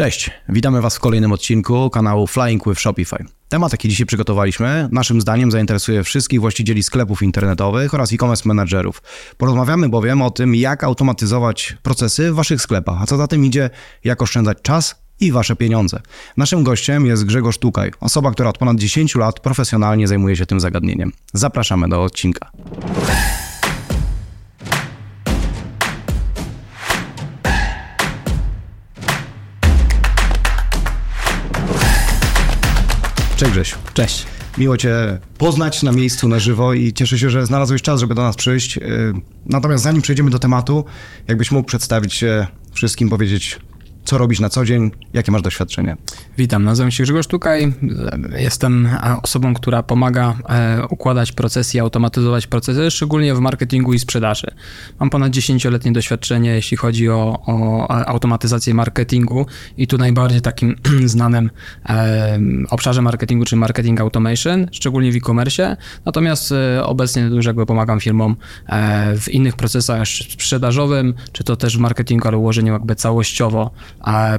Cześć, witamy Was w kolejnym odcinku kanału Flying with Shopify. Temat, jaki dzisiaj przygotowaliśmy, naszym zdaniem zainteresuje wszystkich właścicieli sklepów internetowych oraz e-commerce managerów. Porozmawiamy bowiem o tym, jak automatyzować procesy w Waszych sklepach, a co za tym idzie, jak oszczędzać czas i Wasze pieniądze. Naszym gościem jest Grzegorz Tukaj, osoba, która od ponad 10 lat profesjonalnie zajmuje się tym zagadnieniem. Zapraszamy do odcinka. Cześć Grzesiu. Cześć. Miło Cię poznać na miejscu, na żywo i cieszę się, że znalazłeś czas, żeby do nas przyjść. Yy, Natomiast zanim przejdziemy do tematu, jakbyś mógł przedstawić się wszystkim, powiedzieć, co robisz na co dzień, jakie masz doświadczenie. Witam, nazywam się Grzegorz Tukaj. Jestem osobą, która pomaga e, układać procesy i automatyzować procesy, szczególnie w marketingu i sprzedaży. Mam ponad 10-letnie doświadczenie, jeśli chodzi o, o automatyzację marketingu i tu najbardziej takim znanym e, obszarze marketingu, czyli marketing automation, szczególnie w e-commerce. Natomiast e, obecnie już jakby pomagam firmom w innych procesach sprzedażowym, czy to też w marketingu, ale ułożeniu jakby całościowo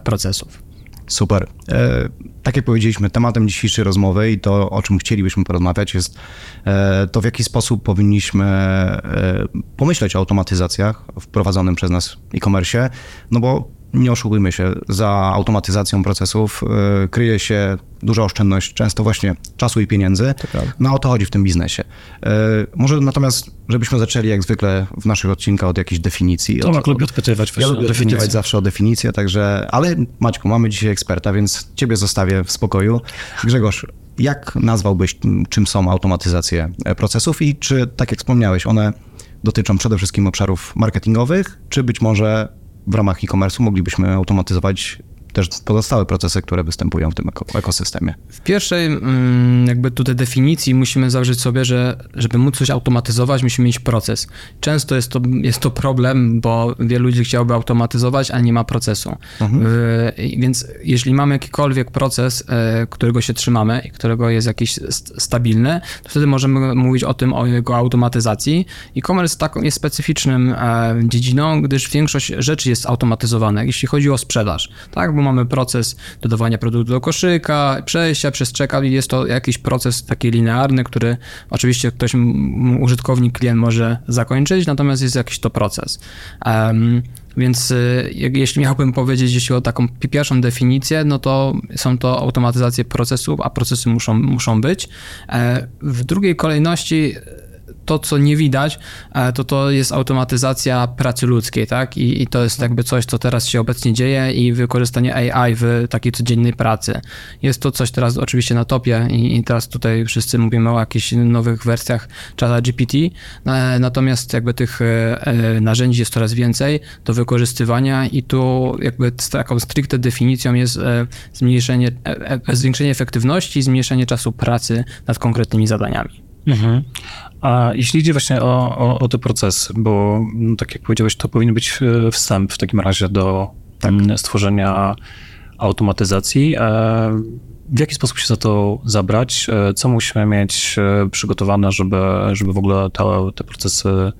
procesów. Super. E, tak jak powiedzieliśmy, tematem dzisiejszej rozmowy i to, o czym chcielibyśmy porozmawiać, jest e, to, w jaki sposób powinniśmy e, pomyśleć o automatyzacjach wprowadzonym przez nas e-commerce, no bo nie oszukujmy się, za automatyzacją procesów y, kryje się duża oszczędność, często właśnie czasu i pieniędzy. No o to chodzi w tym biznesie. Y, może natomiast, żebyśmy zaczęli jak zwykle w naszych odcinkach od jakiejś definicji. Tomek lubi odpytywać. Ja lubię odpytywać zawsze o definicję, także, ale Maćku, mamy dzisiaj eksperta, więc ciebie zostawię w spokoju. Grzegorz, jak nazwałbyś, czym są automatyzacje procesów i czy, tak jak wspomniałeś, one dotyczą przede wszystkim obszarów marketingowych, czy być może w ramach e-commerce moglibyśmy automatyzować też pozostałe procesy, które występują w tym ekosystemie. W pierwszej mm, jakby tutaj definicji musimy założyć sobie, że żeby móc coś automatyzować, musimy mieć proces. Często jest to, jest to problem, bo wielu ludzi chciałoby automatyzować, a nie ma procesu. Mhm. Więc jeśli mamy jakikolwiek proces, e, którego się trzymamy i którego jest jakiś stabilny, to wtedy możemy mówić o tym, o jego automatyzacji. E-commerce jest specyficznym e, dziedziną, gdyż większość rzeczy jest automatyzowana, jeśli chodzi o sprzedaż. Tak, mamy proces dodawania produktu do koszyka, przejścia przez checkout i jest to jakiś proces taki linearny, który oczywiście ktoś, użytkownik, klient może zakończyć, natomiast jest jakiś to proces. Um, więc y, jeśli miałbym powiedzieć, jeśli o taką pierwszą definicję, no to są to automatyzacje procesów, a procesy muszą, muszą być. E, w drugiej kolejności to, co nie widać, e, to to jest automatyzacja pracy ludzkiej, tak? I, I, to jest jakby coś, co teraz się obecnie dzieje i wykorzystanie AI w takiej codziennej pracy. Jest to coś teraz oczywiście na topie i, i teraz tutaj wszyscy mówimy o jakichś nowych wersjach czata GPT, e, natomiast jakby tych e, narzędzi jest coraz więcej do wykorzystywania i tu jakby taką stricte definicją jest zmniejszenie, zwiększenie efektywności zmniejszenie czasu pracy nad konkretnymi zadaniami. Mhm. A jeśli idzie właśnie o, o, o te procesy, bo no, tak jak powiedziałeś, to powinien być e, wstęp w takim razie do tak. stworzenia automatyzacji. E, w jaki sposób się za to zabrać? E, co musimy mieć przygotowane, żeby, żeby w ogóle te, te procesy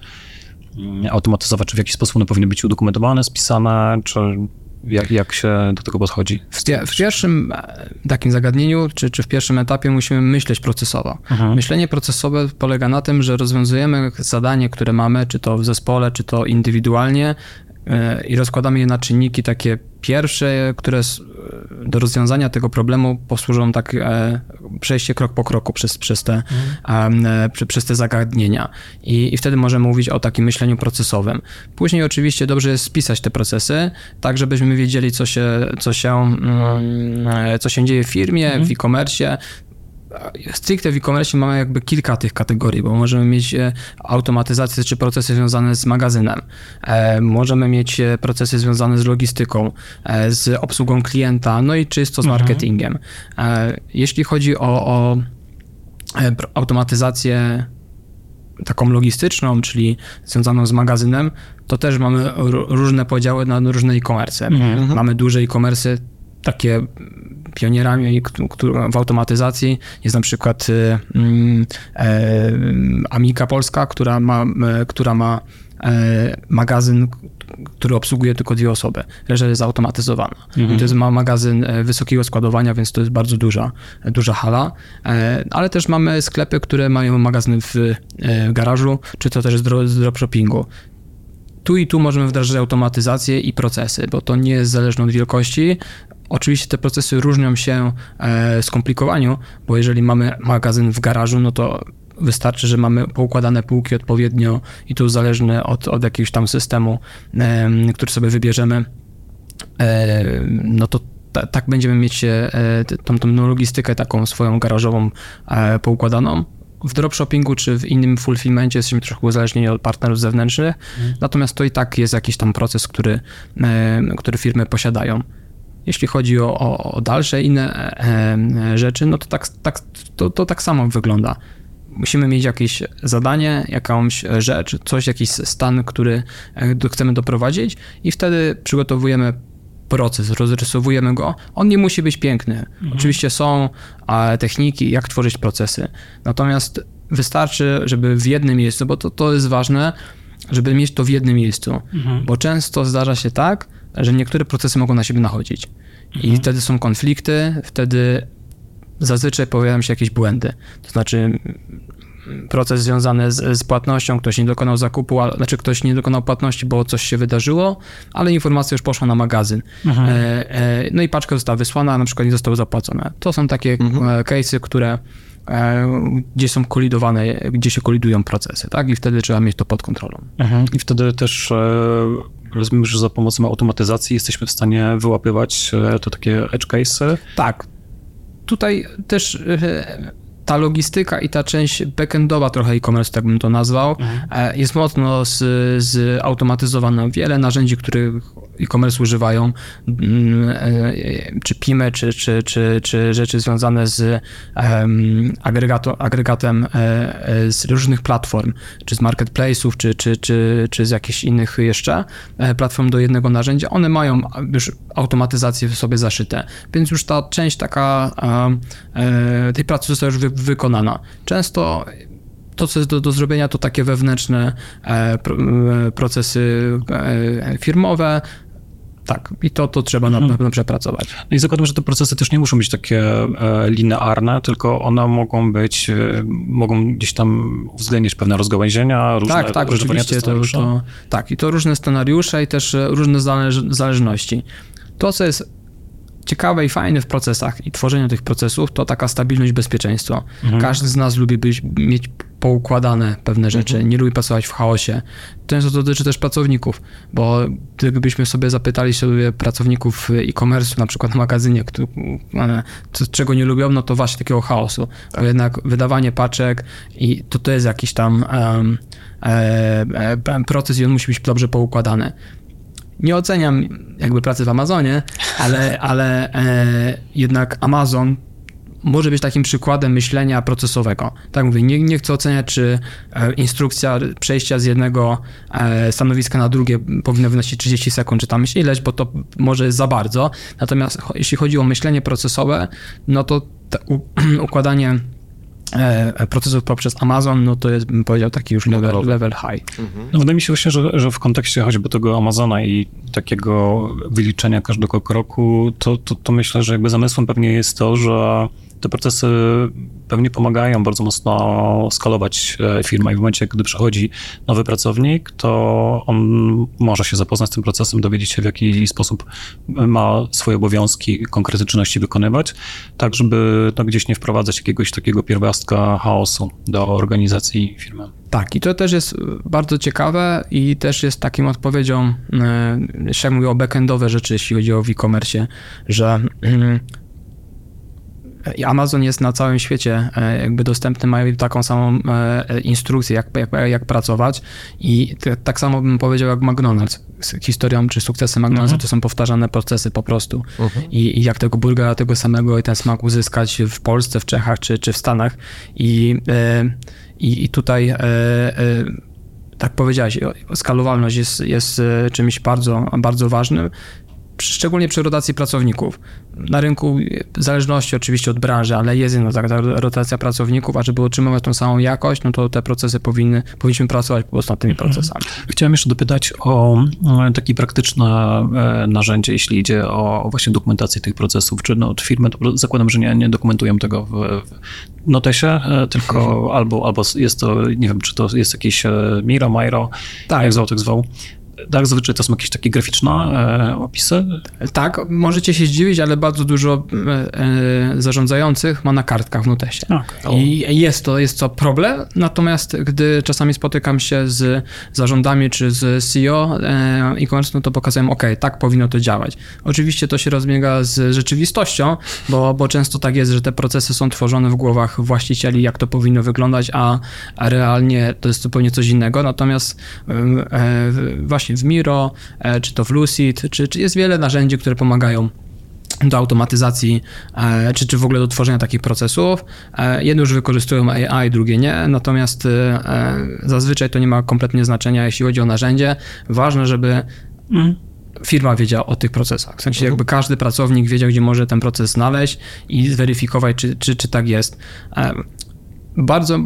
automatyzować? Czy w jaki sposób one powinny być udokumentowane, spisane? Czy jak, jak się do tego podchodzi? W, w, pierwszym e, takim zagadnieniu, czy, czy w pierwszym etapie musimy myśleć procesowo. Mhm. Myślenie procesowe polega na tym, że rozwiązujemy zadanie, które mamy, czy to w zespole, czy to indywidualnie, i rozkładamy je na czynniki takie pierwsze, które do rozwiązania tego problemu posłużą tak e, przejście krok po kroku przez, przez, te, e, przez te zagadnienia. I, I wtedy możemy mówić o takim myśleniu procesowym. Później oczywiście dobrze jest spisać te procesy, tak żebyśmy wiedzieli, co się, co się, mm, e, co się dzieje w firmie, mhm. w e-commerce, stricte w e-commerce mamy jakby kilka tych kategorii, bo możemy mieć e, automatyzację czy procesy związane z magazynem, e, możemy mieć e, procesy związane z logistyką, z obsługą klienta, no i czysto z mhm. marketingiem. Jeśli chodzi o, o automatyzację taką logistyczną, czyli związaną z magazynem, to też mamy różne podziały na różne e-commerce. Mhm. Mamy duże e-commerce, takie pionierami w automatyzacji jest na przykład y, mm, e, Amika Polska, która ma, która ma magazyn, który obsługuje tylko dwie osoby. Reszta jest zautomatyzowana. I to jest ma magazyn wysokiego składowania, więc to jest bardzo duża, duża hala. Ale też mamy sklepy, które mają magazyn w garażu, czy to też z dropshippingu. Tu i tu możemy wdrażać automatyzację i procesy, bo to nie jest zależne od wielkości. Oczywiście te procesy różnią się e, skomplikowaniu, bo jeżeli mamy magazyn w garażu, no to wystarczy, że mamy poukładane półki odpowiednio i to zależne od, od jakiegoś tam systemu, em, który sobie wybierzemy, e, no to ta, tak będziemy mieć e, tą, tą logistykę taką swoją garażową e, poukładaną. W dropshippingu czy w innym fulfillmencie jesteśmy trochę uzależnieni od partnerów zewnętrznych, natomiast to i tak jest jakiś tam proces, który, e, który firmy posiadają. Jeśli chodzi o, o, o dalsze inne e, e, rzeczy, no to tak, tak, to, to tak samo wygląda. Musimy mieć jakieś zadanie, jakąś rzecz, coś, jakiś stan, który e, chcemy doprowadzić i wtedy przygotowujemy proces, rozrysowujemy go. On nie musi być piękny. Oczywiście są e, techniki, jak tworzyć procesy. Natomiast wystarczy, żeby w jednym miejscu, bo to, to jest ważne, żeby mieć to w jednym miejscu. Bo często zdarza się tak, że niektóre procesy mogą na siebie nachodzić. I wtedy są konflikty, wtedy zazwyczaj pojawiają się jakieś błędy. To znaczy proces związany z, z płatnością, ktoś nie dokonał zakupu, a, znaczy ktoś nie dokonał płatności, bo coś się wydarzyło, ale informacja już poszła na magazyn. E, e, no i paczka została wysłana, a na przykład nie zostało zapłacone. To są takie e, case'y, które e, gdzie są kolidowane, gdzie się kolidują procesy, tak? I wtedy trzeba mieć to pod kontrolą. Mhm. I wtedy też e, rozumiem, że za pomocą automatyzacji jesteśmy w stanie wyłapywać e, to takie edge case'y. Tak. Tutaj też e, ta logistyka i ta część backendowa trochę e-commerce, tak bym to nazwał, e, jest mocno zautomatyzowana. Wiele narzędzi, których e-commerce używają, mm, e, czy PIME, czy, czy, czy, czy rzeczy związane z agregatem e, e, z różnych platform, czy z marketplace'ów, czy, czy, czy, czy z jakichś innych jeszcze platform do jednego narzędzia, one mają już automatyzację w sobie zaszyte, więc już ta część taka tej pracy została już wy, wykonana. Często to, co jest do, do zrobienia, to takie wewnętrzne e, procesy e, firmowe. Tak, i to, to trzeba na pewno przepracować. No i zakładam, że te procesy też nie muszą być takie e, linearne, tylko one mogą być, e, mogą gdzieś tam uwzględnić pewne rozgałęzienia, różne tak, tak, różne oczywiście. To, to, tak, i to różne scenariusze i też e, różne zależ, zależności. To, co jest ciekawe i fajne w procesach i tworzeniu tych procesów, to taka stabilność, bezpieczeństwo. Każdy z nas lubi być, mieć poukładane pewne rzeczy, nie lubi pracować w chaosie. Często to dotyczy też pracowników, bo gdybyśmy sobie zapytali sobie pracowników e-commerce, na przykład w magazynie, co, czego nie lubią, no to właśnie takiego chaosu. Bo jednak wydawanie paczek i to, to jest jakiś tam em, e, e, proces i on musi być dobrze poukładany nie oceniam jakby pracy w Amazonie, ale, ale e, jednak Amazon może być takim przykładem myślenia procesowego. Tak mówię, nie, nie chcę oceniać, czy e, instrukcja przejścia z jednego e, stanowiska na drugie powinna wynosić 30 sekund, czy tam ileś, bo to może jest za bardzo. Natomiast jeśli chodzi o myślenie procesowe, no to układanie procesów poprzez Amazon, no to jest, bym powiedział, taki już level, level high. No, wydaje mi się właśnie, że, że w kontekście choćby tego Amazona i takiego wyliczenia każdego kroku, to, to, to myślę, że jakby zamysłem pewnie jest to, że te procesy pewnie pomagają bardzo mocno skalować e, firmę i w momencie, gdy przychodzi nowy pracownik, to on może się zapoznać z tym procesem, dowiedzieć się w jaki sposób ma swoje obowiązki, konkretne czynności wykonywać, tak żeby no, gdzieś nie wprowadzać jakiegoś takiego pierwiastka chaosu do organizacji firmy. Tak, i to też jest bardzo ciekawe i też jest taką odpowiedzią, e, jeszcze mówię o backendowe rzeczy, jeśli chodzi o e-commerce, że mm, Amazon jest na całym świecie e, jakby dostępny, mają taką samą e, instrukcję, jak, jak, jak pracować i tak samo bym powiedział jak McDonald's. Z Historią czy sukcesem McDonald'sa to są powtarzane procesy po prostu I, i jak tego burgera tego samego i ten smak uzyskać w Polsce, w Czechach czy, czy w Stanach i, e, i, i tutaj tak powiedziałeś, skalowalność jest, jest czymś bardzo, bardzo ważnym. szczególnie przy rotacji pracowników. Na rynku, w zależności oczywiście od branży, ale jest taka rotacja pracowników, a żeby utrzymywać tą samą jakość, no to te procesy powinny, powinniśmy pracować po prostu nad tymi procesami. Chciałem jeszcze dopytać o e, takie praktyczne e, narzędzie, jeśli idzie o właśnie dokumentację tych procesów. Czy no, firmy, zakładam, że nie, nie dokumentują tego w, w notesie, e, tylko albo, albo jest to, nie wiem, czy to jest jakieś Miro, Miro, tak. jak zwał, tak zwał tak, zazwyczaj to są jakieś takie graficzne e, opisy? Tak, możecie się zdziwić, ale bardzo dużo e, e zarządzających ma na kartkach w notesie. Okay. I jest to, jest to problem, natomiast gdy czasami spotykam się z zarządami czy z CEO e, e-commerce, no to pokazuję, ok, tak powinno to działać. Oczywiście to się rozbiega z rzeczywistością, bo, bo często tak jest, że te procesy są tworzone w głowach właścicieli, jak to powinno wyglądać, a, a realnie to jest zupełnie coś innego. Natomiast e, właśnie właśnie w Miro, e, czy to w Lucid, czy, czy jest wiele narzędzi, które pomagają do automatyzacji, e, czy, czy w ogóle do tworzenia takich procesów. E, jedne już wykorzystują AI, drugie nie, natomiast zazwyczaj to nie ma kompletnie znaczenia, jeśli chodzi o narzędzie. Ważne, żeby firma wiedziała o tych procesach. W sensie jakby każdy pracownik wiedział, gdzie może ten proces znaleźć i zweryfikować, czy, czy, czy tak jest. Bardzo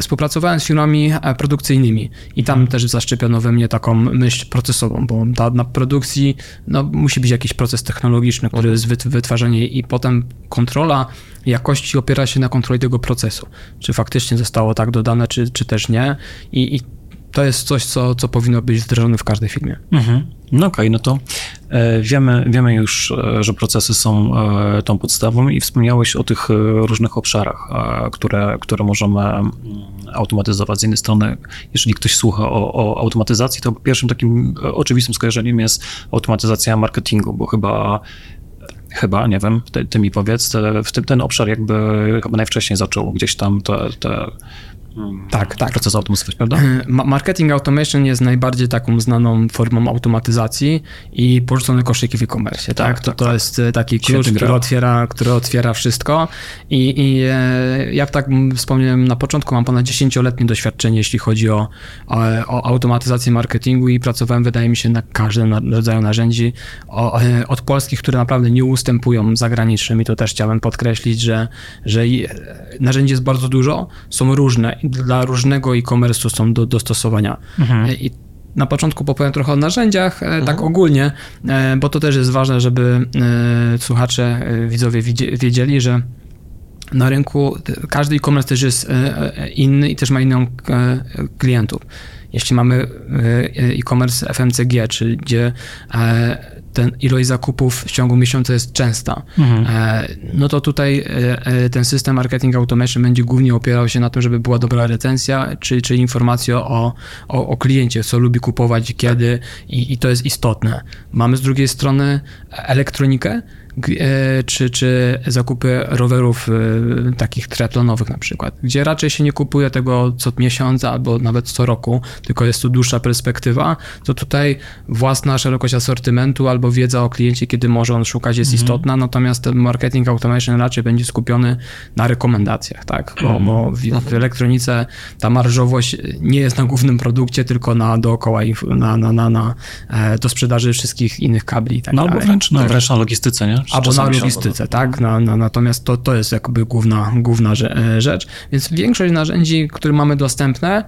współpracowałem z firmami e, produkcyjnymi i tam też zaszczepiono we mnie taką myśl procesową, bo ta, na produkcji no, musi być jakiś proces technologiczny, który jest wytwarzanie i potem kontrola jakości opiera się na kontroli tego procesu. Czy faktycznie zostało tak dodane, czy, czy też nie. I, i to jest coś, co, co powinno być wdrożone w każdej firmie. Mhm. No okej, okay, no to e, wiemy, wiemy już, e, że procesy są e, tą podstawą i wspomniałeś o tych różnych obszarach, które, które możemy mm, automatyzować. Z jednej strony, jeżeli ktoś słucha o, o automatyzacji, to pierwszym takim oczywistym skojarzeniem jest automatyzacja marketingu, bo chyba chyba, nie wiem, ty, ty mi powiedz, te, w ten obszar jakby najwcześniej zaczął gdzieś tam te, te tak, tak. Proces automatyzacji, prawda? Marketing automation jest najbardziej taką znaną formą automatyzacji i porzucone koszyki w e-commerce, tak? tak? To, tak, to tak. jest e, taki klucz, który otwiera, który otwiera wszystko i, i e, jak tak wspomniałem na początku, mam ponad 10-letnie doświadczenie, jeśli chodzi o, o, o, automatyzację marketingu i pracowałem, wydaje mi się, na każdym rodzaju narzędzi o, e, od polskich, które naprawdę nie ustępują zagranicznym i to też chciałem podkreślić, że, że narzędzi jest bardzo dużo, są różne dla różnego e-commerce'u są do dostosowania. Mhm. E, I na początku popowiem trochę o narzędziach, e, tak mhm. tak ogólnie, e, bo to też jest ważne, żeby słuchacze, widzowie wiedzieli, że na rynku każdy e-commerce też jest inny i też ma inną klientów. Jeśli mamy e-commerce FMCG, czyli gdzie ten ilość zakupów w ciągu miesiąca jest częsta, mhm. E, no to tutaj e, e, ten system marketing automation będzie głównie opierał się na tym, żeby była dobra recenzja, czy, czy informacja o, o, o kliencie, co lubi kupować, kiedy i, i to jest istotne. Mamy z drugiej strony elektronikę, czy, czy zakupy rowerów e, takich triatlonowych na przykład, gdzie raczej się nie kupuje tego co miesiąc albo nawet co roku, tylko jest to dłuższa perspektywa, to tutaj własna szerokość asortymentu albo wiedza o kliencie, kiedy może on szukać jest mhm. istotna, natomiast ten marketing automation raczej będzie skupiony na rekomendacjach, tak, bo, mhm. bo w, w, elektronice ta marżowość nie jest na głównym produkcie, tylko na dookoła, na, na, na, na e, do sprzedaży wszystkich innych kabli i tak No albo wręcz, no, wręcz na logistyce, nie? Albo na logistyce, tak? Na, na, natomiast to, to jest jakby główna, główna e, rzecz. Więc większość narzędzi, które mamy dostępne,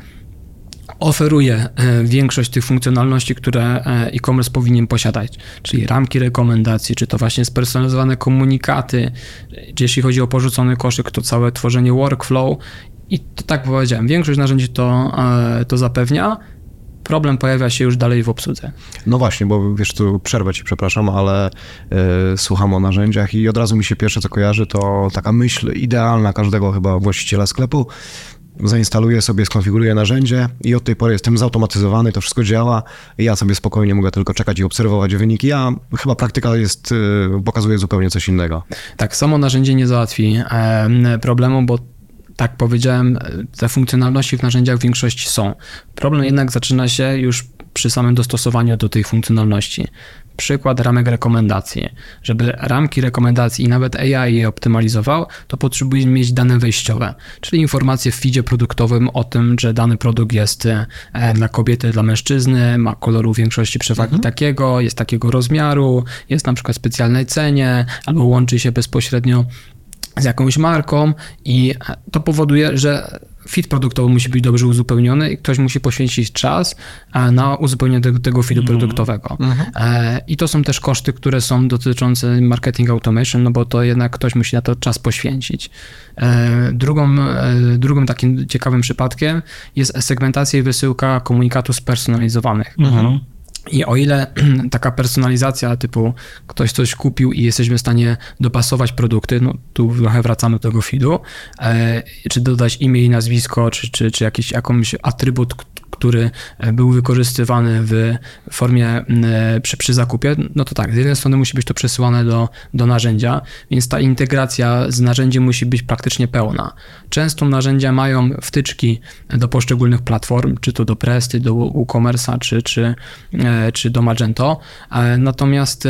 oferuje e, większość tych funkcjonalności, które e, e-commerce powinien posiadać, czyli ramki rekomendacji, czy to właśnie spersonalizowane komunikaty, czy jeśli chodzi o porzucony koszyk, to całe tworzenie workflow i to, tak powiedziałem, większość narzędzi to, to zapewnia, problem pojawia się już dalej w obsłudze. No właśnie, bo wiesz, tu przerwę ci, przepraszam, ale y, słucham o narzędziach i od razu mi się pierwsze, co kojarzy, to taka myśl idealna każdego chyba właściciela sklepu. Zainstaluję sobie, skonfiguruję narzędzie i od tej pory jestem zautomatyzowany, to wszystko działa ja sobie spokojnie mogę tylko czekać i obserwować wyniki, a chyba praktyka jest, y, pokazuje zupełnie coś innego. Tak, samo narzędzie nie załatwi problemu, bo tak powiedziałem, te funkcjonalności w narzędziach w większości są. Problem jednak zaczyna się już przy samym dostosowaniu do tej funkcjonalności. Przykład ramek rekomendacji. Żeby ramki rekomendacji i nawet AI je optymalizował, to potrzebujemy mieć dane wejściowe, czyli informacje w feedzie produktowym o tym, że dany produkt jest e, dla kobiety, dla mężczyzny, ma koloru w większości przewagi takiego, jest takiego rozmiaru, jest na przykład w specjalnej cenie, albo łączy się bezpośrednio z jakąś marką i to powoduje, że fit produktowy musi być dobrze uzupełniony i ktoś musi poświęcić czas e, na uzupełnienie tego, tego fitu produktowego. E, I to są też koszty, które są dotyczące marketing automation, no bo to jednak ktoś musi na to czas poświęcić. E, Drugą, drugim takim ciekawym przypadkiem jest segmentacja i wysyłka komunikatów spersonalizowanych. I o ile taka personalizacja typu ktoś coś kupił i jesteśmy w stanie dopasować produkty, no tu trochę wracamy do tego feedu, e, czy dodać imię i nazwisko, czy, czy, czy jakiś jakąś atrybut, który e, był wykorzystywany w formie e, przy, przy zakupie, no to tak, z jednej strony musi być to przesyłane do, do narzędzia, więc ta integracja z narzędziem musi być praktycznie pełna. Często narzędzia mają wtyczki do poszczególnych platform, czy to do Presty, do WooCommerce'a, czy, czy, e, czy do Magento, natomiast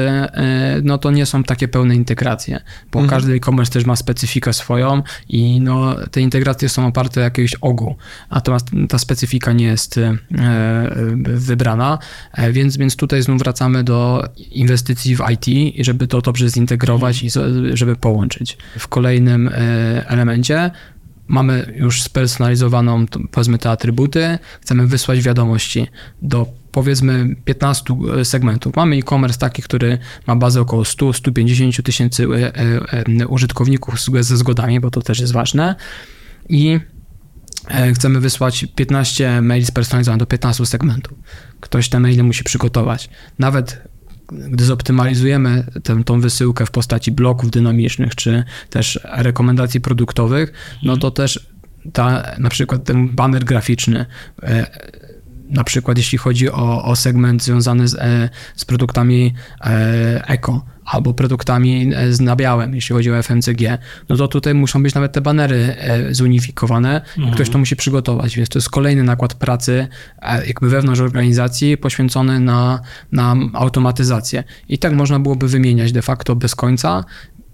no to nie są takie pełne integracje, bo każdy e-commerce też ma specyfikę swoją i no, te integracje są oparte o jakiegoś ogu, natomiast ta specyfika nie jest e, wybrana, e, więc, więc tutaj znów wracamy do inwestycji w IT, żeby to dobrze zintegrować i żeby połączyć. W kolejnym e, elemencie mamy już spersonalizowaną, powiedzmy, te atrybuty, chcemy wysłać wiadomości do powiedzmy 15 segmentów. Mamy e-commerce taki, który ma bazę około 100-150 tysięcy użytkowników ze zgodami, bo to też jest ważne. I chcemy wysłać 15 maili spersonalizowanych do 15 segmentów. Ktoś te maile musi przygotować. Nawet gdy zoptymalizujemy tę, tą wysyłkę w postaci bloków dynamicznych, czy też rekomendacji produktowych, no to też ta, na przykład ten baner graficzny, e, na przykład jeśli chodzi o, o segment związany z, e, z produktami e, eko albo produktami e, z nabiałem, jeśli chodzi o FMCG, no to tutaj muszą być nawet te banery zunifikowane i ktoś to musi przygotować, więc to jest kolejny nakład pracy jakby wewnątrz organizacji poświęcony na, na automatyzację. I tak można byłoby wymieniać de facto bez końca,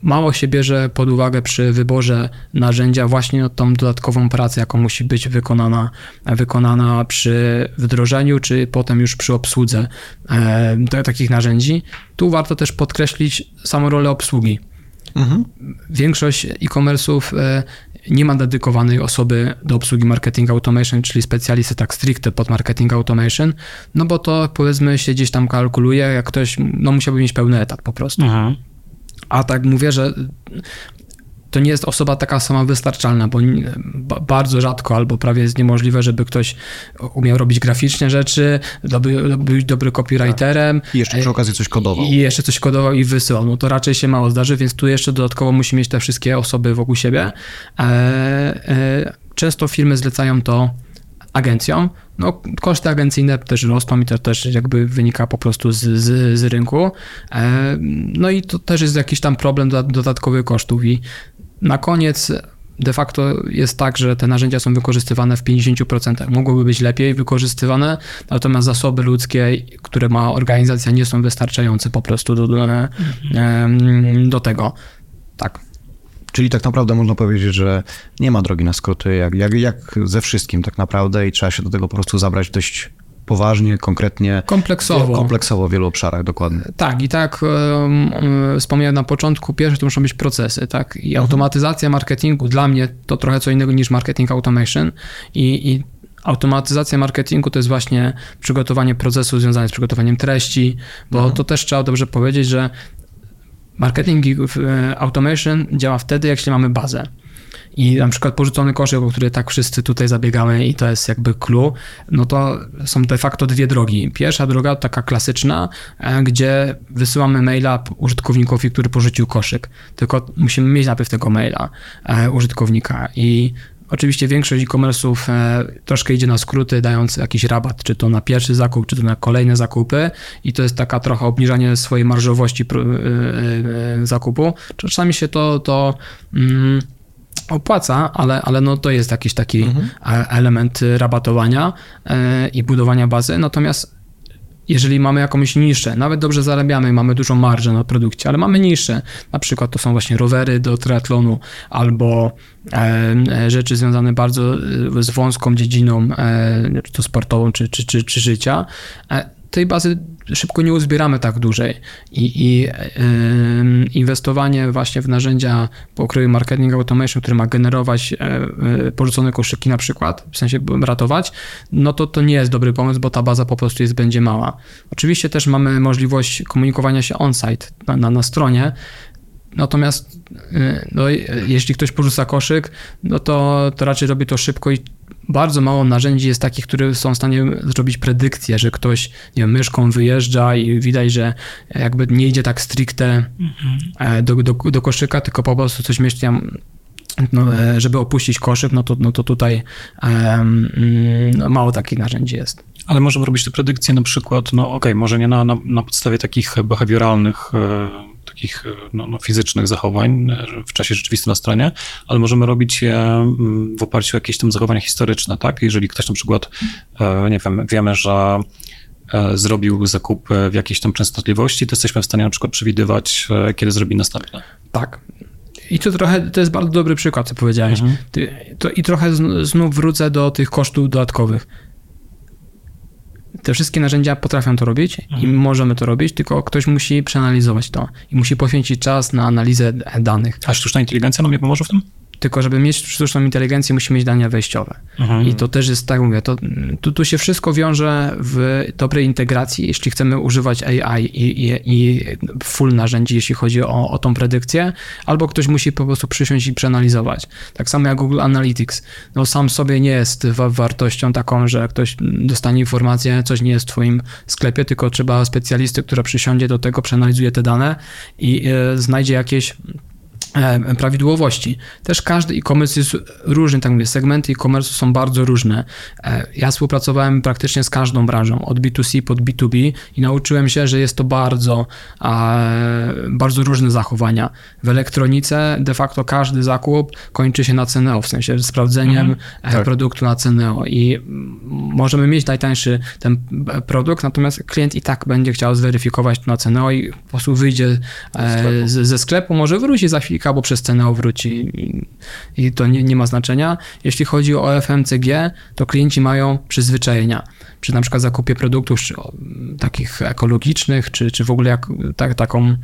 mało się bierze pod uwagę przy wyborze narzędzia właśnie tą dodatkową pracę, jaką musi być wykonana, wykonana przy wdrożeniu, czy potem już przy obsłudze e, takich narzędzi. Tu warto też podkreślić samą rolę obsługi. Większość e-commerce'ów e, nie ma dedykowanej osoby do obsługi marketing automation, czyli specjalisty tak stricte pod marketing automation, no bo to powiedzmy się gdzieś tam kalkuluje, jak ktoś, no musiałby mieć pełny etat po prostu. Mhm. A tak mówię, że to nie jest osoba taka sama wystarczalna, bo bardzo rzadko albo prawie jest niemożliwe, żeby ktoś umiał robić graficznie rzeczy, dobry, być dobry copywriterem. I jeszcze przy okazji coś kodował. I jeszcze coś kodował i wysyłał. No to raczej się mało zdarzy, więc tu jeszcze dodatkowo musi mieć te wszystkie osoby wokół siebie. E, e, często firmy zlecają to agencjom. No, koszty agencyjne też rosną i to też jakby wynika po prostu z, z, z rynku. E, no i to też jest jakiś tam problem doda- dodatkowych kosztów i na koniec de facto jest tak, że te narzędzia są wykorzystywane w 50%. Mogłyby być lepiej wykorzystywane, natomiast zasoby ludzkie, które ma organizacja, nie są wystarczające po prostu do, do, em, do tego. Tak. Czyli tak naprawdę można powiedzieć, że nie ma drogi na skróty, jak, jak, jak ze wszystkim tak naprawdę i trzeba się do tego po prostu zabrać dość poważnie, konkretnie, Kompleksowo. kompleksowo w wielu obszarach, dokładnie. Tak, i tak um, wspomniałem na początku, pierwsze to muszą być procesy, tak? I automatyzacja marketingu dla mnie to trochę co innego niż marketing automation i, i automatyzacja marketingu to jest właśnie przygotowanie procesu związane z przygotowaniem treści, bo to też trzeba dobrze powiedzieć, że marketing e, automation działa wtedy, jak się mamy bazę. I na przykład porzucony koszyk, o który tak wszyscy tutaj zabiegamy i to jest jakby clue, no to są de facto dwie drogi. Pierwsza droga taka klasyczna, e, gdzie wysyłamy maila użytkownikowi, który porzucił koszyk. Tylko musimy mieć najpierw tego maila e, użytkownika i Oczywiście większość e-commerce'ów e, troszkę idzie na skróty, dając jakiś rabat, czy to na pierwszy zakup, czy to na kolejne zakupy i to jest taka trochę obniżanie swojej marżowości e, e, zakupu. Czasami się to, to mm, opłaca, ale, ale no to jest jakiś taki e, element rabatowania i budowania bazy. Natomiast jeżeli mamy jakąś niszę, nawet dobrze zarabiamy, mamy dużą marżę na produkcie, ale mamy niszę, na przykład to są właśnie rowery do triatlonu albo e, rzeczy związane bardzo e, z wąską dziedziną, e, to sportową, czy, czy, czy, czy życia, e, tej bazy szybko nie uzbieramy tak dłużej i, i inwestowanie właśnie w narzędzia pokroju marketing automation, który ma generować yy, porzucone koszyki na przykład, w sensie ratować, no to to nie jest dobry pomysł, bo ta baza po prostu jest będzie mała. Oczywiście też mamy możliwość komunikowania się on-site na, na, na stronie, Natomiast no, jeśli ktoś porzuca koszyk, no to, to raczej robi to szybko i bardzo mało narzędzi jest takich, które są w stanie zrobić predykcję, że ktoś nie wiem, myszką wyjeżdża i widać, że jakby nie idzie tak stricte mhm. do, do, do koszyka, tylko po prostu coś myśli, no, e, żeby opuścić koszyk, no to, no to tutaj um, no mało takich narzędzi jest. Ale możemy robić te predykcje na przykład, no okej, okay, może nie na, na, na podstawie takich behawioralnych e, takich e, no, no, fizycznych zachowań e, w czasie rzeczywistym na stronie, ale możemy robić je mm, w oparciu o jakieś tam zachowania historyczne, tak? Jeżeli ktoś na przykład, e, nie wiem, wiemy, że zrobił zakup w jakiejś tam częstotliwości, to jesteśmy w stanie na przykład przewidywać, kiedy zrobi następne. Tak. I to trochę, to jest bardzo dobry przykład, co powiedziałeś. Mhm. To, I trochę znów wrócę do tych kosztów dodatkowych te wszystkie narzędzia potrafią to robić mhm. i możemy to robić, tylko ktoś musi przeanalizować to i musi poświęcić czas na analizę danych. A sztuczna inteligencja nam nie pomoże w tym? Tylko, żeby mieć sztuczną inteligencję, musimy mieć dania wejściowe. Mhm. I to też jest, tak mówię, to, tu, tu się wszystko wiąże w dobrej integracji, jeśli chcemy używać AI i, i, i full narzędzi, jeśli chodzi o, o tą predykcję, albo ktoś musi po prostu przysiąść i przeanalizować. Tak samo jak Google Analytics. No sam sobie nie jest wa wartością taką, że ktoś dostanie informację, coś nie jest w twoim sklepie, tylko trzeba specjalisty, która przysiądzie do tego, przeanalizuje te dane i y, znajdzie jakieś prawidłowości. Też każdy e-commerce jest różny, tak mówię, segmenty e-commerce są bardzo różne. E, ja współpracowałem praktycznie z każdą branżą, od B2C pod B2B i nauczyłem się, że jest to bardzo, bardzo różne zachowania. W elektronice de facto każdy zakup kończy się na CNO, w sensie sprawdzeniem mhm, e, tak. produktu na CNO i możemy mieć najtańszy ten produkt, natomiast klient i tak będzie chciał zweryfikować to na CNO i po prostu wyjdzie ze sklepu, może wróci za chwilę albo przez cenę wróci i, to nie, nie, ma znaczenia. Jeśli chodzi o FMCG, to klienci mają przyzwyczajenia. Przy na przykład zakupie produktów czy, o, takich ekologicznych, czy, czy w ogóle jak, tak, taką e,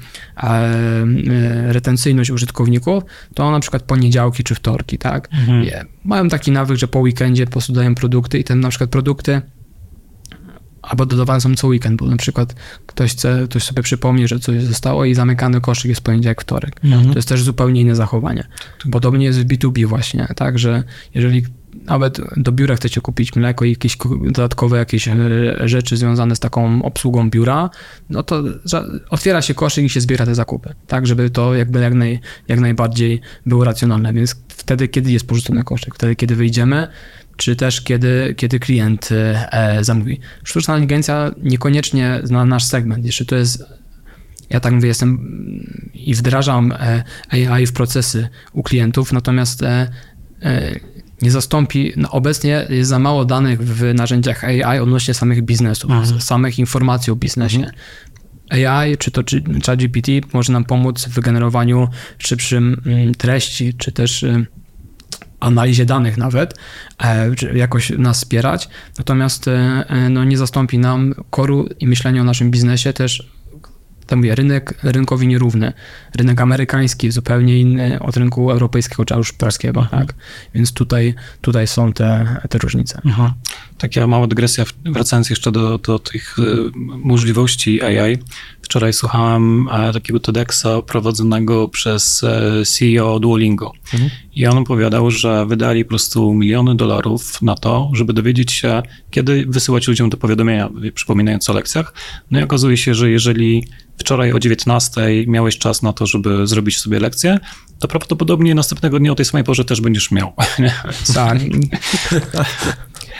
e, retencyjność użytkowników, to na przykład poniedziałki czy wtorki, tak? Mhm. Mają taki nawyk, że po weekendzie po prostu dają produkty i ten na przykład produkty albo dodawane są co weekend, bo na przykład ktoś chce, ktoś sobie przypomni, że coś zostało i zamykany koszyk jest poniedziałek, wtorek. Mhm. To jest też zupełnie inne zachowanie. Podobnie jest w B2B właśnie, tak, że jeżeli nawet do biura chcecie kupić mleko i jakieś dodatkowe jakieś e, rzeczy związane z taką obsługą biura, no to otwiera się koszyk i się zbiera te zakupy, tak, żeby to jakby jak, naj, jak najbardziej było racjonalne, więc wtedy, kiedy jest porzucony koszyk, wtedy, kiedy wyjdziemy, czy też kiedy, kiedy klient e, zamówi. Sztuczna inteligencja niekoniecznie zna nasz segment. Jeszcze to jest, ja tak mówię, jestem i wdrażam e, AI w procesy u klientów, natomiast e, e, nie zastąpi, no obecnie jest za mało danych w narzędziach AI odnośnie samych biznesów, mhm. samych informacji o biznesie. Mhm. AI, czy to ChatGPT może nam pomóc w generowaniu szybszym mm, treści, czy też y, analizie danych nawet, e, jakoś nas wspierać, natomiast e, e, no, nie zastąpi nam koru i myślenia o naszym biznesie też to mówię, rynek rynkowi nierówny. Rynek amerykański zupełnie inny od rynku europejskiego czy już polskiego, mhm. tak? Więc tutaj, tutaj są te, te różnice. Mhm. Taka mała dygresja, wracając jeszcze do, do tych możliwości AI. Wczoraj słuchałem e, takiego TEDxa prowadzonego przez e, CEO Duolingo. Mhm. I on opowiadał, że wydali po prostu miliony dolarów na to, żeby dowiedzieć się, kiedy wysyłać ludziom te powiadomienia, przypominając o lekcjach. No i okazuje się, że jeżeli wczoraj o 19 miałeś czas na to, żeby zrobić sobie lekcję, to prawdopodobnie następnego dnia o tej samej porze też będziesz miał. Tak.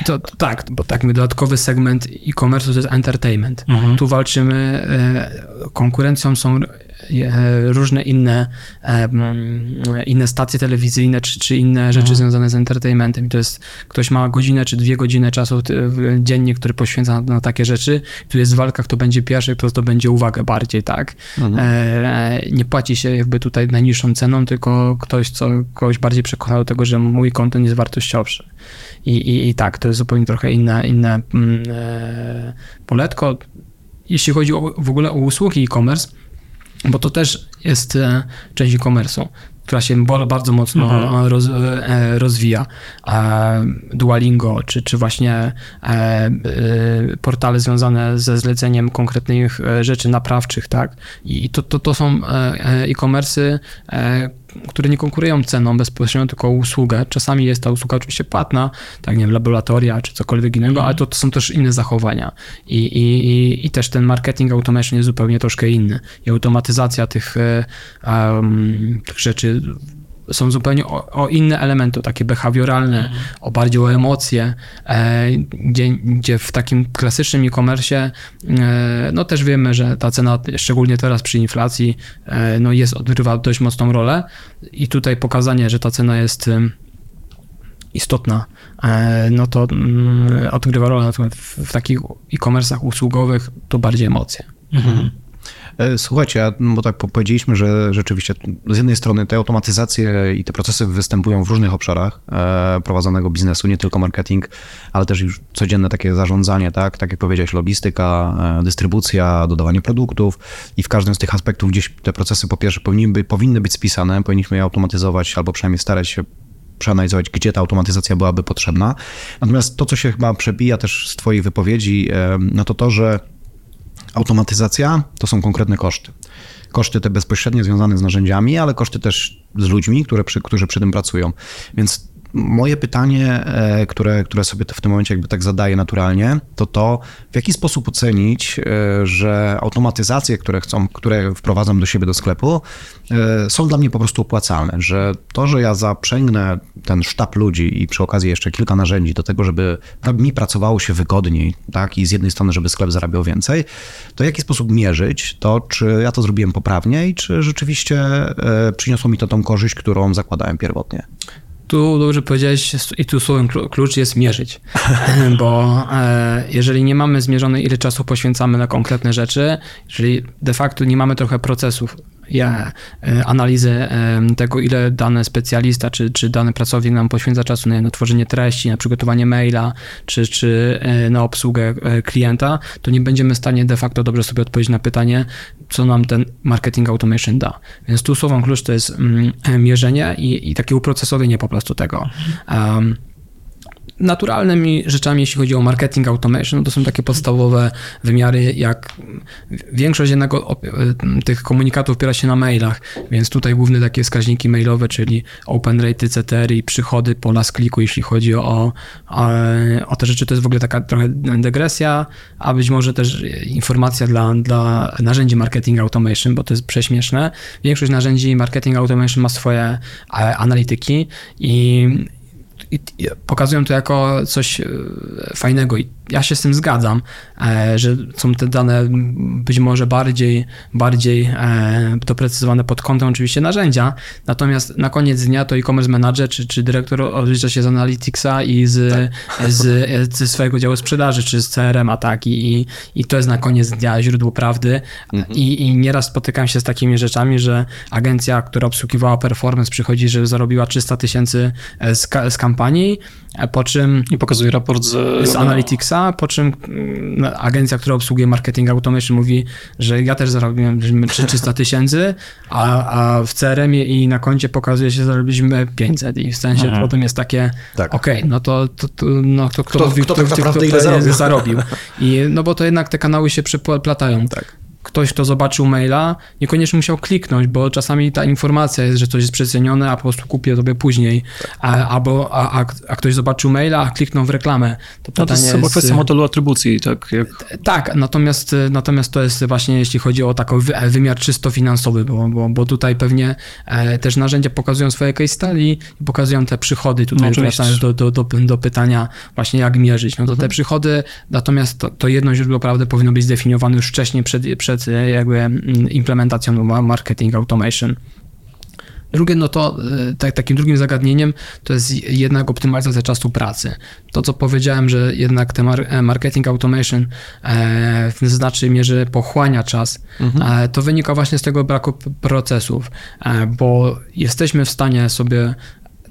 To, to, tak, bo tak, dodatkowy segment e-commerce to jest entertainment. Mhm. Tu walczymy, e, konkurencją są e, różne inne, e, inne stacje telewizyjne, czy, czy inne rzeczy Mhm. związane z entertainmentem. I to jest, ktoś ma godzinę czy dwie godziny czasu dziennie, który poświęca na, na takie rzeczy. Tu jest walka, kto będzie pierwszy, kto zdobędzie uwagę bardziej, tak? Mhm. E, nie płaci się jakby tutaj najniższą ceną, tylko ktoś, co kogoś bardziej przekona do tego, że mój kontent jest wartościowszy. I, i, i tak, to jest zupełnie trochę inne, inne mm, e, poletko. Jeśli chodzi o, w ogóle o usługi e-commerce, bo to też jest e, część e-commerce'u, która się bardzo mocno Mhm. roz, e, rozwija. Duolingo, czy, czy właśnie e, portale związane ze zleceniem konkretnych rzeczy naprawczych, tak? I to, to, to są e-commerce'y, które nie konkurują ceną bezpośrednio, tylko usługę. Czasami jest ta usługa oczywiście płatna, tak nie wiem, laboratoria czy cokolwiek innego, ale to, to są też inne zachowania. I, i, i, I też ten marketing automation jest zupełnie troszkę inny. I automatyzacja tych, em, tych rzeczy są zupełnie o, o inne elementy, takie behawioralne, o bardziej o emocje, e, gdzie, gdzie w takim klasycznym e-commerce e, no też wiemy, że ta cena, szczególnie teraz przy inflacji, e, no jest, odgrywa dość mocną rolę i tutaj pokazanie, że ta cena jest em, istotna, e, no to mm, odgrywa rolę natomiast w, w takich e-commerce'ach usługowych to bardziej emocje. Mhm. E, Słuchajcie, a- bo tak po- powiedzieliśmy, że rzeczywiście z jednej strony te automatyzacje i te procesy występują w różnych obszarach e, prowadzonego biznesu, nie tylko marketing, ale też już codzienne takie zarządzanie, tak? Tak jak powiedziałeś, logistyka, e, dystrybucja, dodawanie produktów i w każdym z tych aspektów gdzieś te procesy po pierwsze powinny, powinny być spisane, powinniśmy je automatyzować albo przynajmniej starać się przeanalizować, gdzie ta automatyzacja byłaby potrzebna. Natomiast to, co się chyba przebija też z Twojej wypowiedzi, no to to, że automatyzacja to są konkretne koszty. Koszty te bezpośrednio związane z narzędziami, ale koszty też z ludźmi, które przy, którzy przy tym pracują. Więc moje pytanie, e, które, które sobie w tym momencie jakby tak zadaję naturalnie, to to, w jaki sposób ocenić, e, że automatyzacje, które chcą, które wprowadzam do siebie do sklepu, e, są dla mnie po prostu opłacalne, że to, że ja zaprzęgnę ten sztab ludzi i przy okazji jeszcze kilka narzędzi do tego, żeby mi pracowało się wygodniej, tak, i z jednej strony, żeby sklep zarabiał więcej, to w jaki sposób mierzyć to, czy ja to zrobiłem poprawnie i czy rzeczywiście przyniosło mi to tą korzyść, którą zakładałem pierwotnie. Tu dobrze powiedziałeś i tu słowem klu- klucz jest mierzyć, bo e, jeżeli nie mamy zmierzone ile czasu poświęcamy na konkretne rzeczy, jeżeli de facto nie mamy trochę procesów, ja, e, analizy e, tego, ile dany specjalista czy, czy dany pracownik nam poświęca czasu na, na tworzenie treści, na przygotowanie maila, czy, czy e, na obsługę klienta, to nie będziemy w stanie de facto dobrze sobie odpowiedzieć na pytanie, co nam ten marketing automation da. Więc tu słowem klucz to jest mm, mierzenie i, i takie uprocesowienie po prostu tego. Um, naturalnymi rzeczami, jeśli chodzi o marketing automation, to są takie podstawowe wymiary, jak większość jednego op- tych komunikatów opiera się na mailach, więc tutaj główne takie wskaźniki mailowe, czyli open rate, CTR i przychody po last kliku, jeśli chodzi o, o, o te rzeczy, to jest w ogóle taka trochę degresja, a być może też informacja dla, dla narzędzi marketing automation, bo to jest prześmieszne. Większość narzędzi marketing automation ma swoje e, analityki i i, i pokazują to jako coś e, fajnego. I ja się z tym zgadzam, e, że są te dane być może bardziej, bardziej e, doprecyzowane pod kątem oczywiście narzędzia, natomiast na koniec dnia to e-commerce manager czy, czy dyrektor odlicza się z Analyticsa i z, z, ze swojego działu sprzedaży, czy z CRM ataki i, i to jest na koniec dnia źródło prawdy. I, i nieraz spotykam się z takimi rzeczami, że agencja, która obsługiwała performance przychodzi, że zarobiła 300 tysięcy z, z kampanii, a po czym I pokazuje raport z, z Analyticsa, po czym mm, agencja, która obsługuje marketing automation mówi, że ja też zarobiłem 300 tysięcy, a, a w CRM-ie i na koncie pokazuje się, że zarobiliśmy 500 i w sensie Mhm. potem jest takie, Tak. okej, no to, to, to, no to kto, Kto- mówi, kto tak naprawdę ile zarobił? zarobił? zarobił. I, no bo to jednak te kanały się przeplatają. Tak. Ktoś, kto zobaczył maila, niekoniecznie musiał kliknąć, bo czasami ta informacja jest, że coś jest przecenione, a po prostu kupię sobie później. A, albo a, a, a ktoś zobaczył maila, a kliknął w reklamę. To No to jest chyba kwestia y, modelu atrybucji, tak? Jak, tak, natomiast, natomiast to jest właśnie jeśli chodzi o taki wy, wymiar czysto finansowy, bo, bo, bo tutaj pewnie e, też narzędzia pokazują swoje case study i pokazują te przychody. Tutaj No, wracając do, do, do, do pytania właśnie jak mierzyć. No to te przychody, natomiast to, to jedno źródło prawdy powinno być zdefiniowane już wcześniej przed, przed jakby mm, implementacją ma- marketing automation. Drugie, no to e, tak, takim drugim zagadnieniem to jest jednak optymalizacja czasu pracy. To, co powiedziałem, że jednak ten e, marketing automation e, w znacznej mierze pochłania czas, e, to wynika właśnie z tego braku procesów, bo jesteśmy w stanie sobie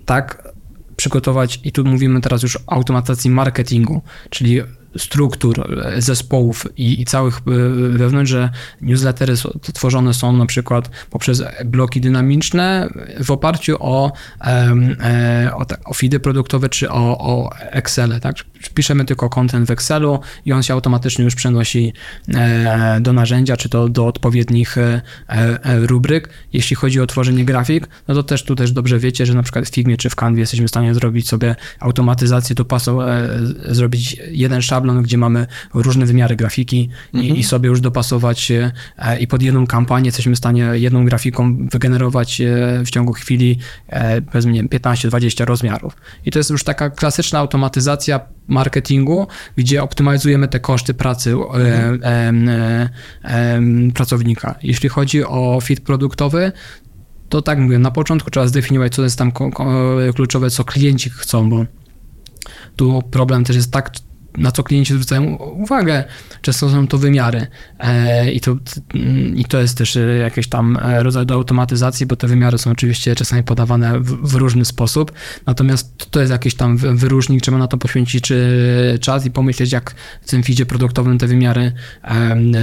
tak przygotować, i tu mówimy teraz już o automatyzacji marketingu, czyli struktur e, zespołów i, i całych e, wewnątrz, że newslettery tworzone są na przykład poprzez bloki dynamiczne w oparciu o, e, o, o feedy produktowe czy o, o Excel, tak? Piszemy tylko content w Excelu i on się automatycznie już przenosi do narzędzia, czy to do odpowiednich rubryk. Jeśli chodzi o tworzenie grafik, no to też tu też dobrze wiecie, że na przykład w Figmie czy w Canvie jesteśmy w stanie zrobić sobie automatyzację, dopasow- e, zrobić jeden szablon, gdzie mamy różne wymiary grafiki i, i sobie już dopasować e, i pod jedną kampanię jesteśmy w stanie jedną grafiką wygenerować e, w ciągu chwili e, powiedzmy nie wiem, 15-20 rozmiarów. I to jest już taka klasyczna automatyzacja marketingu, gdzie optymalizujemy te koszty pracy e, em, e, em, pracownika. Jeśli chodzi o fit produktowy, to tak mówię, na początku trzeba zdefiniować, co jest tam kluczowe, co klienci chcą, bo tu problem też jest tak, na co klienci zwracają uwagę. Często są to wymiary e, i, to, mm, i to jest też e, jakiś tam e, rodzaj do automatyzacji, bo te wymiary są oczywiście czasami podawane w, w różny sposób, natomiast to jest jakiś tam wy- wyróżnik, trzeba na to poświęcić czas i pomyśleć, jak w tym feedzie produktowym te wymiary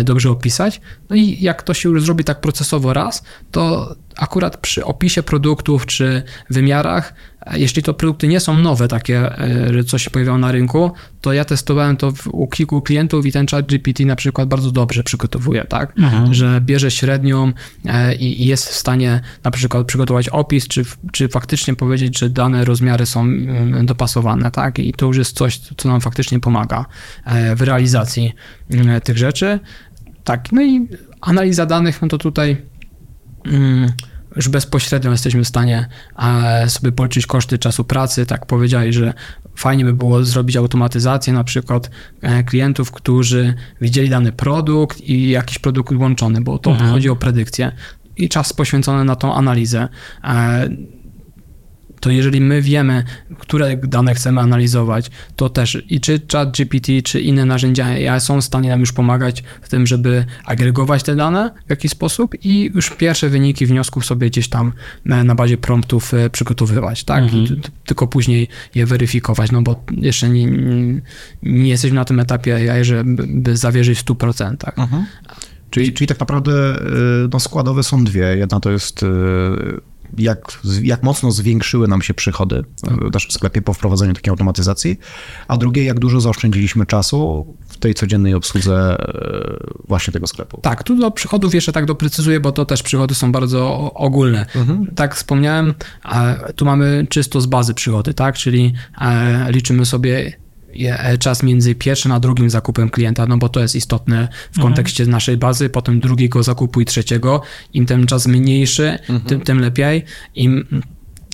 dobrze opisać. No i jak to się już zrobi tak procesowo raz, to akurat przy opisie produktów czy wymiarach, jeśli to produkty nie są nowe, takie, e, coś się pojawiało na rynku, to ja testowałem to u kilku klientów i ten chat GPT na przykład bardzo dobrze przygotowuje, tak? Że bierze średnią e, i, i jest w stanie na przykład przygotować opis, czy, czy faktycznie powiedzieć, że dane rozmiary są mm, dopasowane, tak? I to już jest coś, co nam faktycznie pomaga e, w realizacji mm, tych rzeczy. Tak, no i analiza danych, no to tutaj mm, już bezpośrednio jesteśmy w stanie e, sobie policzyć koszty czasu pracy. Tak powiedziałeś, że fajnie by było zrobić automatyzację na przykład e, klientów, którzy widzieli dany produkt i jakiś produkt łączony, bo to chodzi o predykcję i czas poświęcony na tą analizę. E, to jeżeli my wiemy, które dane chcemy analizować, to też i czy ChatGPT, czy inne narzędzia AI są w stanie nam już pomagać w tym, żeby agregować te dane w jakiś sposób i już pierwsze wyniki wniosków sobie gdzieś tam e, na bazie promptów e, przygotowywać, tak? T- tylko później je weryfikować, no bo jeszcze nie, nie, jesteśmy na tym etapie AI, żeby by zawierzyć w 100%. Czyli, czyli tak naprawdę y, no, składowe są dwie. Jedna to jest jak, jak mocno zwiększyły nam się przychody w naszym sklepie po wprowadzeniu takiej automatyzacji, a drugie jak dużo zaoszczędziliśmy czasu w tej codziennej obsłudze y, właśnie tego sklepu. Tak, tu do przychodów jeszcze tak doprecyzuję, bo to też przychody są bardzo ogólne. Tak wspomniałem, e, tu mamy czysto z bazy przychody, tak, czyli e, liczymy sobie e, czas między pierwszym a drugim zakupem klienta, no bo to jest istotne w kontekście naszej bazy, potem drugiego zakupu i trzeciego. Im ten czas mniejszy, tym, tym lepiej. Im,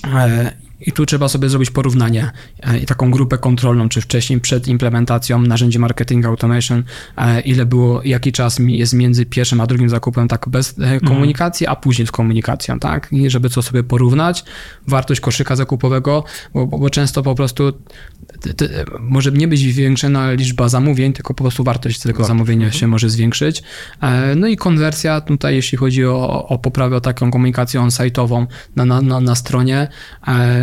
e, i tu trzeba sobie zrobić porównanie e, i taką grupę kontrolną, czy wcześniej przed implementacją narzędzi marketing automation, e, ile było, jaki czas jest między pierwszym a drugim zakupem, tak bez e, komunikacji, a później z komunikacją, tak? I żeby to sobie porównać, wartość koszyka zakupowego, bo, bo, często po prostu t, t, może nie być zwiększona liczba zamówień, tylko po prostu wartość tego zamówienia się może zwiększyć. No i konwersja tutaj, jeśli chodzi o, o poprawę, o taką komunikację on-site'ową na, na, na, na stronie,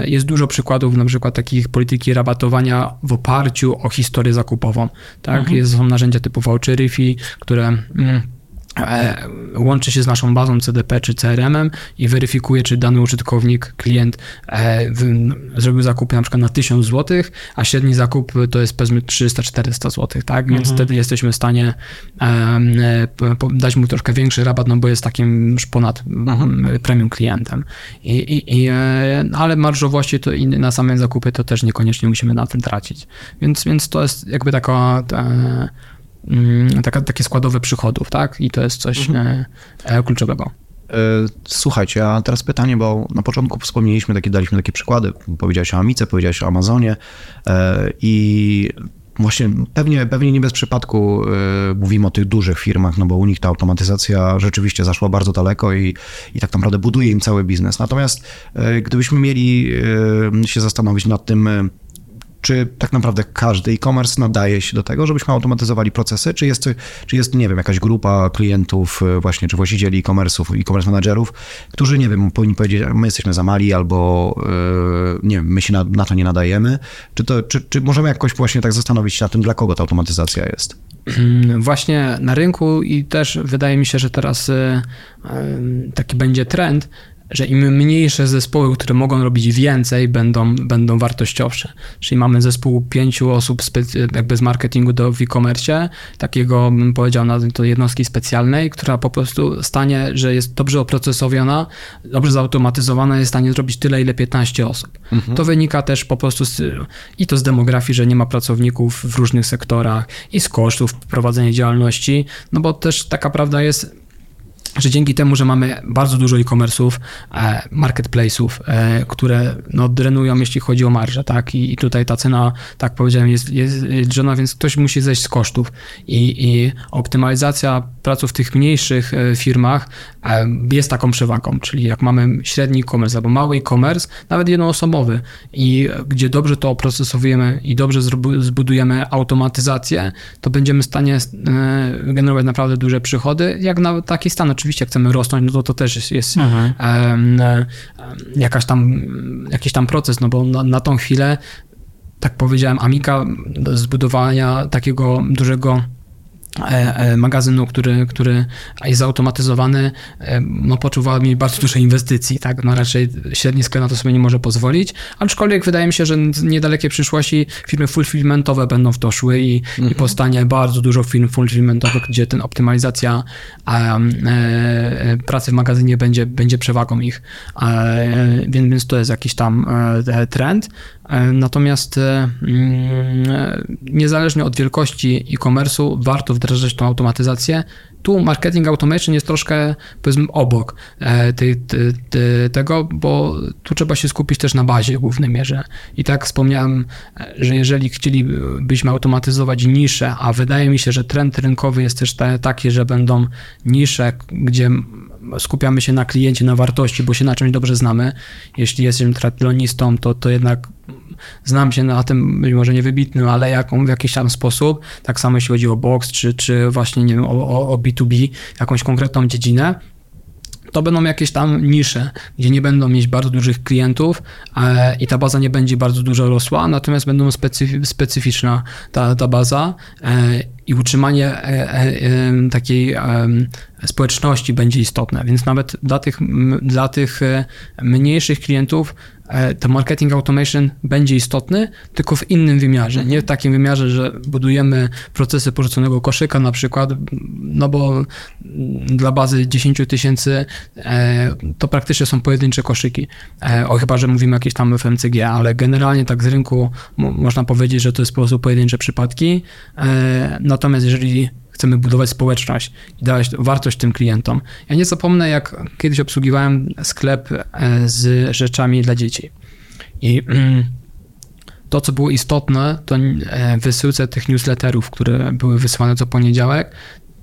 jest dużo przykładów na przykład takich polityki rabatowania w oparciu o historię zakupową. Tak? Jest, są narzędzia typu Voucherify, które mm, łączy się z naszą bazą CDP czy CRM-em i weryfikuje, czy dany użytkownik, klient e, zrobił zakupy na przykład na 1000 zł, a średni zakup to jest powiedzmy 300-400 zł, tak? Więc wtedy jesteśmy w stanie e, dać mu troszkę większy rabat, no bo jest takim już ponad mm, premium klientem. I, i, i, e, ale marżowości to i na same zakupy to też niekoniecznie musimy na tym tracić. Więc, więc to jest jakby taka e, mm, taka, takie składowe przychodów, tak? I to jest coś e, e, kluczowego. E, Słuchajcie, a teraz pytanie, bo na początku wspomnieliśmy, takie, daliśmy takie przykłady. Powiedziałeś o Amice, powiedziałeś o Amazonie i Właśnie pewnie, pewnie nie bez przypadku mówimy o tych dużych firmach, no bo u nich ta automatyzacja rzeczywiście zaszła bardzo daleko i, i tak naprawdę buduje im cały biznes. Natomiast gdybyśmy mieli się zastanowić nad tym, czy tak naprawdę każdy e-commerce nadaje się do tego, żebyśmy automatyzowali procesy, czy jest, czy jest, nie wiem, jakaś grupa klientów y, właśnie, czy właścicieli e-commerce'ów, e-commerce managerów, którzy, nie wiem, powinni powiedzieć, my jesteśmy za mali albo, yy, nie wiem, my się na, na to nie nadajemy, czy, to, czy, czy możemy jakoś właśnie tak zastanowić się nad tym, dla kogo ta automatyzacja jest? Właśnie na rynku i też wydaje mi się, że teraz y, taki będzie trend, że im mniejsze zespoły, które mogą robić więcej, będą, będą wartościowsze. Czyli mamy zespół pięciu osób jakby z marketingu do e-commerce, takiego bym powiedział na to jednostki specjalnej, która po prostu stanie, że jest dobrze oprocesowiona, dobrze zautomatyzowana, jest w stanie zrobić tyle, ile 15 osób. Mhm. To wynika też po prostu z, i to z demografii, że nie ma pracowników w różnych sektorach i z kosztów prowadzenia działalności, no bo też taka prawda jest, że dzięki temu, że mamy bardzo dużo e-commerce'ów, e, marketplace'ów, e, które no, drenują, jeśli chodzi o marżę, tak? I, tutaj ta cena, tak powiedziałem, jest, jest drzona, więc ktoś musi zejść z kosztów. I, i optymalizacja pracy w tych mniejszych e, firmach jest taką przewagą, czyli jak mamy średni e-commerce albo mały e-commerce, nawet jednoosobowy i gdzie dobrze to oprocesowujemy i dobrze zbudujemy automatyzację, to będziemy w stanie generować naprawdę duże przychody, jak na taki stan oczywiście chcemy rosnąć, no to to też jest, jest mhm. jakaś tam, jakiś tam proces, no bo na, na tą chwilę, tak powiedziałem, Amika do zbudowania takiego dużego E, e, magazynu, który, który jest zautomatyzowany, e, no poczuwa mi bardzo duże inwestycji, tak, no raczej średni sklep na to sobie nie może pozwolić, aczkolwiek wydaje mi się, że w niedalekiej przyszłości firmy fulfillmentowe będą w to szły i, mhm. i powstanie bardzo dużo firm fulfillmentowych, gdzie ten optymalizacja e, pracy w magazynie będzie, będzie przewagą ich, e, więc, więc to jest jakiś tam e, trend. Natomiast mm, niezależnie od wielkości e-commerce'u warto wdrażać tą automatyzację. Tu marketing automation jest troszkę powiedzmy obok e, tej, tego, bo tu trzeba się skupić też na bazie w głównej mierze. I tak wspomniałem, e, że jeżeli chcielibyśmy automatyzować nisze, a wydaje mi się, że trend rynkowy jest też taki, że będą nisze, gdzie skupiamy się na kliencie, na wartości, bo się na czymś dobrze znamy. Jeśli jesteśmy triatlonistą, to, to jednak znam się na tym, być może niewybitnym, ale jaką, w jakiś tam sposób, tak samo jeśli chodzi o box, czy, czy właśnie, nie wiem, o, o B2B, jakąś konkretną dziedzinę, to będą jakieś tam nisze, gdzie nie będą mieć bardzo dużych klientów e, i ta baza nie będzie bardzo dużo rosła, natomiast będą specyf specyficzna ta, ta baza e, i utrzymanie e, e, e, takiej społeczności będzie istotne, więc nawet dla tych, dla tych mniejszych klientów to marketing automation będzie istotny, tylko w innym wymiarze. Nie w takim wymiarze, że budujemy procesy porzuconego koszyka na przykład, no bo dla bazy 10 tysięcy to praktycznie są pojedyncze koszyki. O chyba, że mówimy jakieś tam FMCG, ale generalnie tak z rynku można powiedzieć, że to jest po prostu pojedyncze przypadki. Natomiast jeżeli chcemy budować społeczność i dawać wartość tym klientom. Ja nie zapomnę, jak kiedyś obsługiwałem sklep e, z rzeczami dla dzieci. I mm, to, co było istotne, to e, wysyłce tych newsletterów, które były wysyłane co poniedziałek,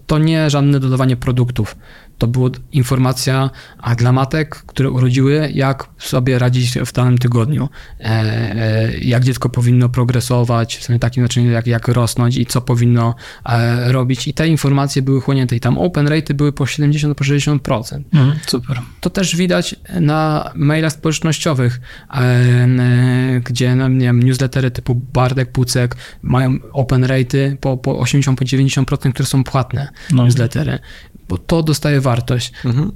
to nie żadne dodawanie produktów, to była informacja dla matek, które urodziły, jak sobie radzić w danym tygodniu, e, e, jak dziecko powinno progresować, w takim znaczeniu, jak, jak rosnąć i co powinno e, robić. I te informacje były chłonięte. I tam open rate były po 70 po 60%. Mm, super. To też widać na mailach społecznościowych, gdzie no, nie wiem, newslettery typu Bardek, Pucek mają open rate po, po 80 po 90%, które są płatne no. newslettery bo to dostaje wartość. Mhm.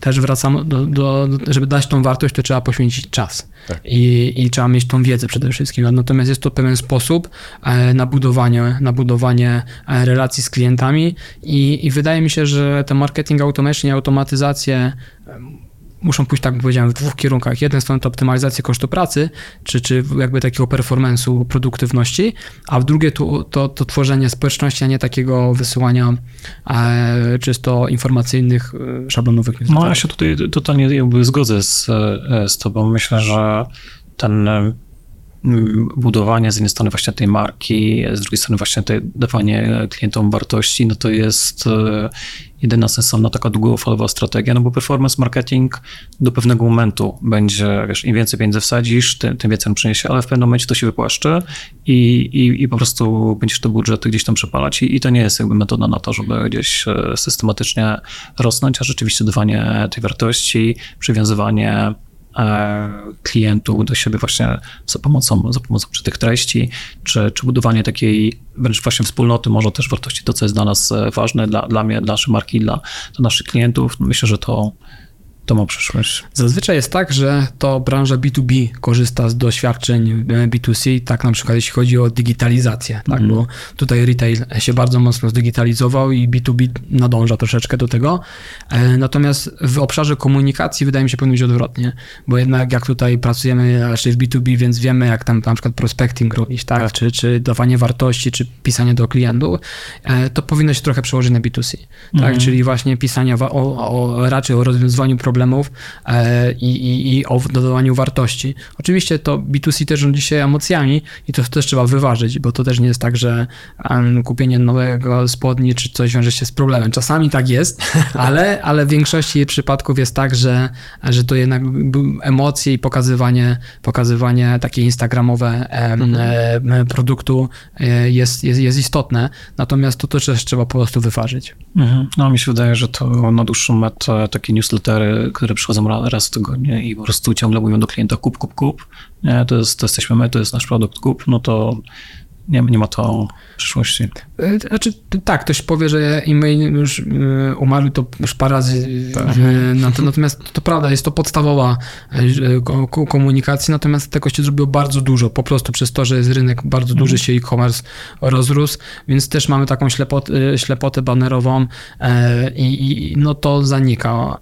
Też wracam do, do, żeby dać tą wartość, to trzeba poświęcić czas tak. I, i trzeba mieć tą wiedzę przede wszystkim. Natomiast jest to pewien sposób e, na budowanie, na budowanie e, relacji z klientami i, i wydaje mi się, że ten marketing automation i automatyzację muszą pójść, tak powiedziałem, w dwóch kierunkach. Jeden strony to optymalizacja kosztu pracy, czy, czy jakby takiego performance'u, produktywności, a w drugie to, to, to tworzenie społeczności, a nie takiego wysyłania e, czysto informacyjnych, e, szablonowych. No ja się tutaj totalnie jakby zgodzę z, e, z tobą. Myślę, że ten e, budowanie z jednej strony właśnie tej marki, z drugiej strony właśnie te dawanie klientom wartości, no to jest e, jedyna sensowna taka długofalowa strategia, no bo performance marketing do pewnego momentu będzie, wiesz, im więcej pieniędzy wsadzisz, tym, tym więcej on przyniesie, ale w pewnym momencie to się wypłaszczy i, i, i po prostu będziesz te budżety gdzieś tam przepalać. I, i to nie jest jakby metoda na to, żeby gdzieś e, systematycznie rosnąć, a rzeczywiście dawanie tej wartości, przywiązywanie klientów do siebie właśnie za pomocą, za pomocą czy tych treści, czy, czy budowanie takiej wręcz właśnie wspólnoty, może też wartości, to co jest dla nas e, ważne, dla, dla mnie, dla naszej marki, dla, dla naszych klientów. Myślę, że to, to ma przyszłość. Zazwyczaj jest tak, że to branża B2B korzysta z doświadczeń e, B2C, tak na przykład jeśli chodzi o digitalizację, tak, Mhm. bo tutaj retail się bardzo mocno zdigitalizował i B2B nadąża troszeczkę do tego. E, Natomiast w obszarze komunikacji wydaje mi się powinno być odwrotnie, bo jednak jak tutaj pracujemy raczej w B2B, więc wiemy jak tam na przykład prospecting robić, tak, Tak. Czy, czy dawanie wartości, czy pisanie do klientów, e, to powinno się trochę przełożyć na B2C, tak, czyli właśnie pisanie wa- o, o, raczej o rozwiązywaniu problemów e, i, i, i o dodawaniu wartości. Oczywiście to B2C też rządzi się emocjami i to też trzeba wyważyć, bo to też nie jest tak, że kupienie nowego spodni czy coś wiąże się z problemem. Czasami tak jest, ale, ale w większości przypadków jest tak, że, że to jednak emocje i pokazywanie, pokazywanie takie instagramowe em, produktu e, jest, jest, jest istotne, natomiast to, to też trzeba po prostu wyważyć. Mhm. No mi się wydaje, że to na dłuższą metę takie newslettery, które przychodzą ra- raz w tygodniu i po prostu ciągle mówią do klienta kup, kup, kup, nie, to, jest, to jesteśmy my, to jest nasz produkt, kup, no to nie, nie ma to przyszłości. E, Znaczy, tak, ktoś powie, że e-mail już e, umarł, to już parę razy. e, na to- Natomiast to prawda, jest to podstawowa e, ko- ko- komunikacji, natomiast tego się zrobiło bardzo dużo, po prostu przez to, że jest rynek bardzo duży, się e-commerce rozrósł, więc też mamy taką ślepot, e, ślepotę banerową e, i, i no to zanika.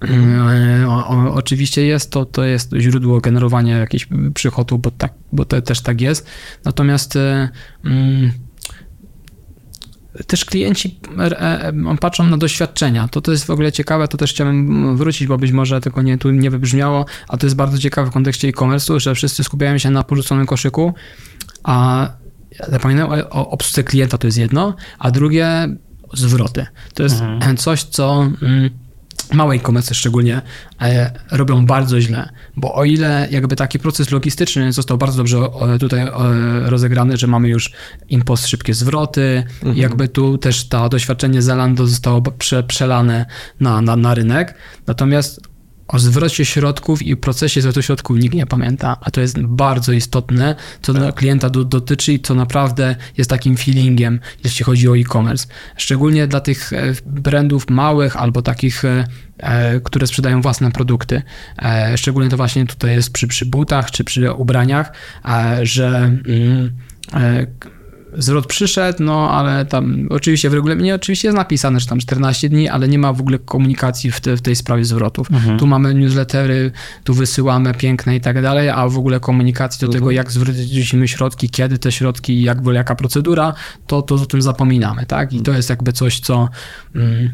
E, o, o, oczywiście jest to, to jest źródło generowania jakichś przychodów, bo, tak, bo to też tak jest, natomiast e, też klienci e, e, patrzą na doświadczenia. To, to jest w ogóle ciekawe, to też chciałbym wrócić, bo być może tylko nie, tu nie wybrzmiało, a to jest bardzo ciekawe w kontekście e-commerce'u, że wszyscy skupiają się na porzuconym koszyku, a zapominają o, o obsłudze klienta, to jest jedno, a drugie zwroty. To jest coś, co mm, małe e-commerce szczególnie e, robią bardzo źle, bo o ile jakby taki proces logistyczny został bardzo dobrze tutaj e, rozegrany, że mamy już impost szybkie zwroty, jakby tu też to doświadczenie Zalando zostało prze, przelane na, na, na rynek, natomiast o zwrocie środków i procesie zwrotu środków nikt nie pamięta, a to jest bardzo istotne, co dla klienta do, dotyczy i co naprawdę jest takim feelingiem, jeśli chodzi o e-commerce. Szczególnie dla tych e, brandów małych albo takich, e, e, które sprzedają własne produkty. Szczególnie to właśnie tutaj jest przy, przy butach czy przy ubraniach, że mm, zwrot przyszedł, no ale tam oczywiście w regulaminie oczywiście jest napisane, że tam 14 dni, ale nie ma w ogóle komunikacji w, te, w tej sprawie zwrotów. Tu mamy newslettery, tu wysyłamy piękne i tak dalej, a w ogóle komunikacji do tego, jak zwrócimy środki, kiedy te środki, jak w ogóle jaka procedura, to, to o tym zapominamy, tak? I to jest jakby coś, co, mm,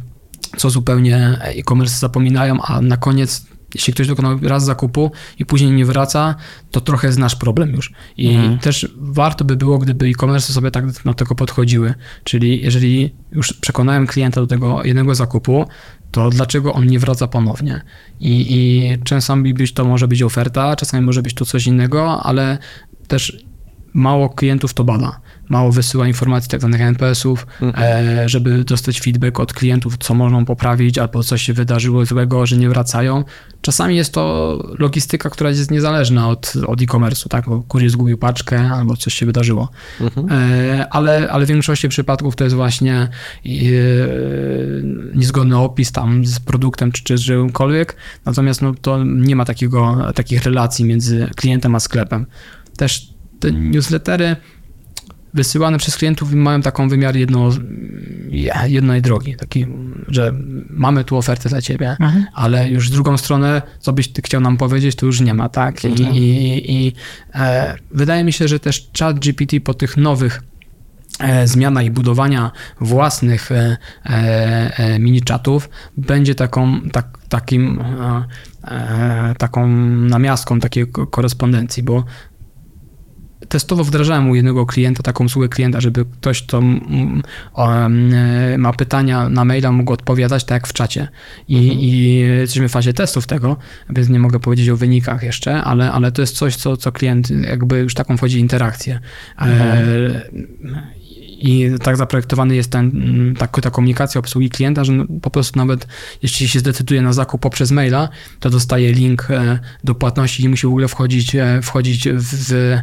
co zupełnie e-commerce zapominają, a na koniec jeśli ktoś dokonał raz zakupu i później nie wraca, to trochę jest nasz problem już. I też warto by było, gdyby e-commerce sobie tak do tego podchodziły. Czyli jeżeli już przekonałem klienta do tego jednego zakupu, to dlaczego on nie wraca ponownie? I, i czasami być to może być oferta, czasami może być to coś innego, ale też mało klientów to bada. Mało wysyła informacji tak zwanych NPS-ów, e, żeby dostać feedback od klientów, co można poprawić, albo coś się wydarzyło złego, że nie wracają. Czasami jest to logistyka, która jest niezależna od, od e-commerce'u, tak? Bo kurier zgubił paczkę, albo coś się wydarzyło. E, ale, ale w większości przypadków to jest właśnie e, niezgodny opis tam z produktem czy, czy z czymkolwiek, natomiast no, to nie ma takiego, takich relacji między klientem a sklepem. Też te newslettery wysyłane przez klientów mają taką wymiar jedno, jednej drogi, taki, że mamy tu ofertę dla ciebie, ale już z drugą stronę, co byś ty chciał nam powiedzieć, to już nie ma, tak? I, i, i e, wydaje mi się, że też chat GPT po tych nowych e, zmiana i budowania własnych e, e, mini-chatów będzie taką, tak, takim, e, e, taką namiastką takiej ko- korespondencji, bo testowo wdrażałem u jednego klienta taką usługę klienta, żeby ktoś, kto mm, ma pytania na maila, mógł odpowiadać tak jak w czacie. I, i jesteśmy w fazie testów tego, więc nie mogę powiedzieć o wynikach jeszcze, ale, ale to jest coś, co, co klient jakby już taką wchodzi interakcję. E, i tak zaprojektowany jest ten, mm, tak, ta komunikacja obsługi klienta, że no, po prostu nawet jeśli się zdecyduje na zakup poprzez maila, to dostaje link e, do płatności i musi w ogóle wchodzić, e, wchodzić w, w, e,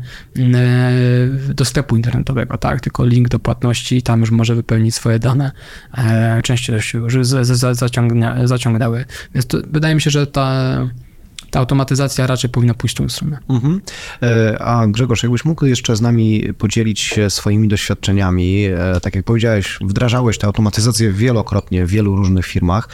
do sklepu internetowego, tak? Tylko link do płatności i tam już może wypełnić swoje dane. Częściej już zaciągnia, zaciągnęły. Więc to, wydaje mi się, że ta ta automatyzacja raczej powinna pójść w tą stronę. Mhm. A Grzegorz, jakbyś mógł jeszcze z nami podzielić się swoimi doświadczeniami, tak jak powiedziałeś, wdrażałeś tę automatyzację wielokrotnie w wielu różnych firmach.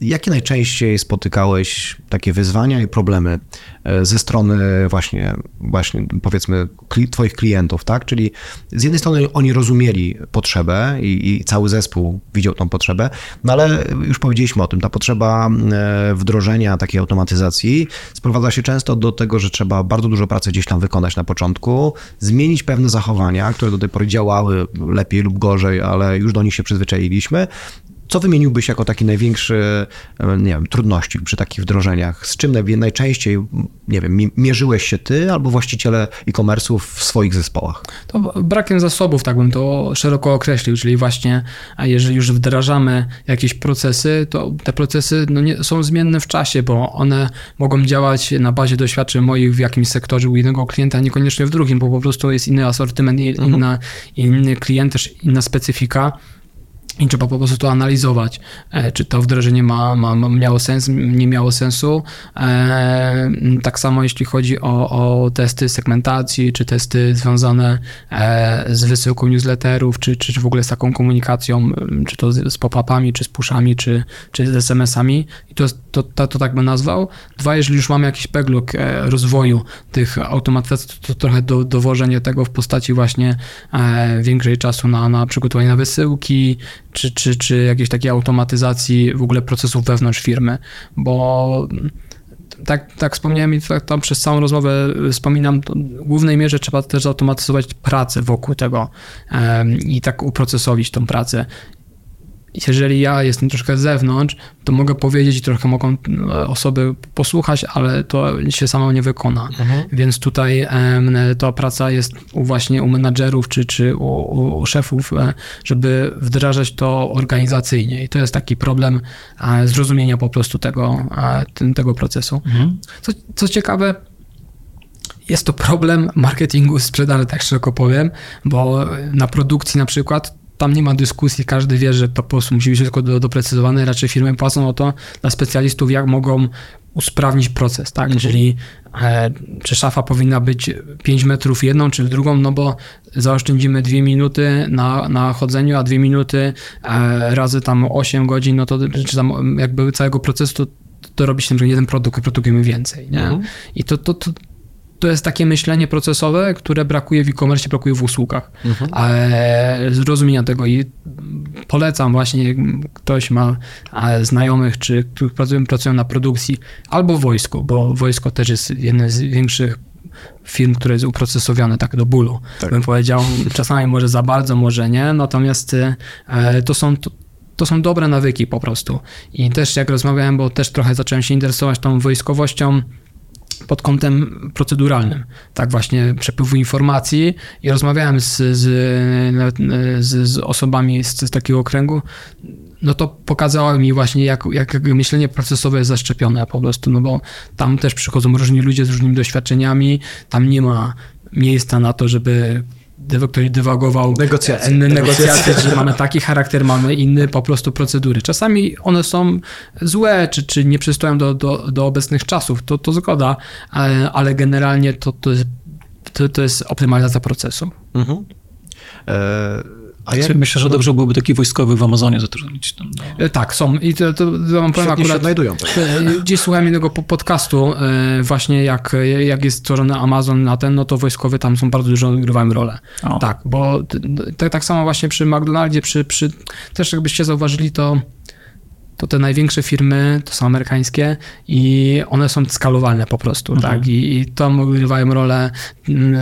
Jakie najczęściej spotykałeś takie wyzwania i problemy e, ze strony właśnie, właśnie powiedzmy twoich klientów, tak? Czyli z jednej strony oni rozumieli potrzebę i, i, cały zespół widział tą potrzebę, no ale już powiedzieliśmy o tym, ta potrzeba e, wdrożenia takiej automatyzacji sprowadza się często do tego, że trzeba bardzo dużo pracy gdzieś tam wykonać na początku, zmienić pewne zachowania, które do tej pory działały lepiej lub gorzej, ale już do nich się przyzwyczailiśmy co wymieniłbyś jako taki największy, e, nie wiem, trudności przy takich wdrożeniach? Z czym najczęściej, nie wiem, mierzyłeś się ty albo właściciele e-commerce'ów w swoich zespołach? To brakiem zasobów, tak bym to szeroko określił, czyli właśnie, a jeżeli już wdrażamy jakieś procesy, to te procesy no nie, są zmienne w czasie, bo one mogą działać na bazie doświadczeń moich w jakimś sektorze u jednego klienta, niekoniecznie w drugim, bo po prostu jest inny asortyment, mhm. inna, inny klient, też inna specyfika i trzeba po prostu to analizować, e, czy to wdrożenie ma, ma, miało sens, nie miało sensu. E, tak samo jeśli chodzi o, o testy segmentacji, czy testy związane e, z wysyłką newsletterów, czy, czy w ogóle z taką komunikacją, czy to z pop-upami, czy z pushami, czy, czy z SMS-ami. I to, to, to, to tak bym nazwał. Dwa, jeżeli już mamy jakiś backlog rozwoju tych automatyzacji, to, to trochę do, dowożenie tego w postaci właśnie większej czasu na, na przygotowanie na wysyłki, czy, czy, czy jakiejś takiej automatyzacji w ogóle procesów wewnątrz firmy, bo tak, tak wspomniałem i tak tam przez całą rozmowę wspominam, w głównej mierze trzeba też zautomatyzować pracę wokół tego i tak uprocesowić tą pracę jeżeli ja jestem troszkę z zewnątrz, to mogę powiedzieć i trochę mogą e, osoby posłuchać, ale to się samo nie wykona. Mhm. Więc tutaj ta praca jest u właśnie u menadżerów czy, czy u, u, szefów, e, żeby wdrażać to organizacyjnie. I to jest taki problem e, zrozumienia po prostu tego, tego procesu. Mhm. Co, co ciekawe, jest to problem marketingu sprzedaży, tak szeroko powiem, bo na produkcji na przykład tam nie ma dyskusji, każdy wie, że to po prostu musi być tylko do, doprecyzowane, raczej firmy płacą o to dla specjalistów, jak mogą usprawnić proces, tak? Mhm. Czyli e, czy szafa powinna być 5 metrów jedną, czy drugą, no bo zaoszczędzimy 2 minuty na, na chodzeniu, a 2 minuty e, razy tam 8 godzin, no to czy tam jakby całego procesu to, to robi się jeden produkt, produkujemy więcej, nie? Mhm. I to, to, to, to jest takie myślenie procesowe, które brakuje w e-commerce, brakuje w usługach. Mhm. zrozumienia tego i polecam właśnie, ktoś ma znajomych, czy pracują, pracują na produkcji, albo w wojsku, bo wojsko też jest jednym z większych firm, które jest uprocesowione tak do bólu. Tak. Bym powiedział, czasami może za bardzo, może nie, natomiast e, to są to, to są dobre nawyki po prostu. I też jak rozmawiałem, bo też trochę zacząłem się interesować tą wojskowością, pod kątem proceduralnym, tak właśnie przepływu informacji i rozmawiałem z, z, z, z osobami z, z, takiego okręgu, no to pokazało mi właśnie, jak, jak myślenie procesowe jest zaszczepione po prostu, no bo tam też przychodzą różni ludzie z różnymi doświadczeniami, tam nie ma miejsca na to, żeby ktoś dywagował negocjacje, negocjacje że mamy taki charakter, mamy inny po prostu procedury. Czasami one są złe, czy, czy nie przystoją do, do, do obecnych czasów, to, to zgoda, ale, ale generalnie to, to, jest, to, to jest optymalizacja procesu. Mhm. E a jak... Myślę, że dobrze byłoby taki wojskowy w Amazonie zatrudnić. Tam, no. Tak, są. I to, to, to mam powiem akurat... znajdują. Tak. Gdzieś słuchałem jednego podcastu e, właśnie jak, jak jest stworzony Amazon na ten, no to wojskowy tam są bardzo dużo odgrywają rolę. O. Tak, bo tak, tak samo właśnie przy McDonaldzie, przy, przy, też jakbyście zauważyli, to to te największe firmy to są amerykańskie i one są skalowalne po prostu, Mhm. tak? I, I tam odgrywają rolę mm,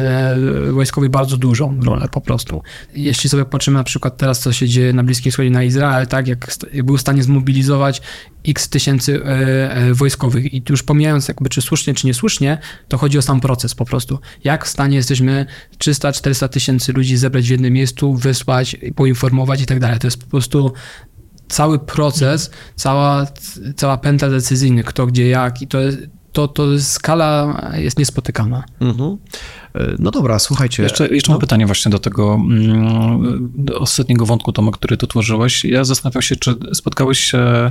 e, wojskowej bardzo dużą rolę po prostu. Jeśli sobie patrzymy na przykład teraz, co się dzieje na Bliskim Wschodzie, na Izrael, tak, jak, był w stanie zmobilizować x tysięcy e, e, wojskowych i już pomijając jakby czy słusznie, czy niesłusznie, to chodzi o sam proces po prostu. Jak w stanie jesteśmy 300-400 tysięcy ludzi zebrać w jednym miejscu, wysłać, poinformować i tak dalej. To jest po prostu cały proces, cała, cała pętla decyzyjna, kto, gdzie, jak i to jest, to, to skala jest niespotykana. Mhm. E, No dobra, słuchajcie. Jeszcze, jeszcze mam pytanie właśnie do tego mm, do ostatniego wątku, Tomek, który tu tworzyłeś. Ja zastanawiam się, czy spotkałeś się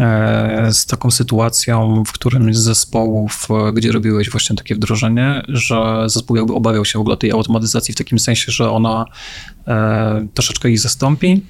e, z taką sytuacją w którymś z zespołów, gdzie robiłeś właśnie takie wdrożenie, że zespół jakby obawiał się w ogóle tej automatyzacji w takim sensie, że ona e, troszeczkę ich zastąpi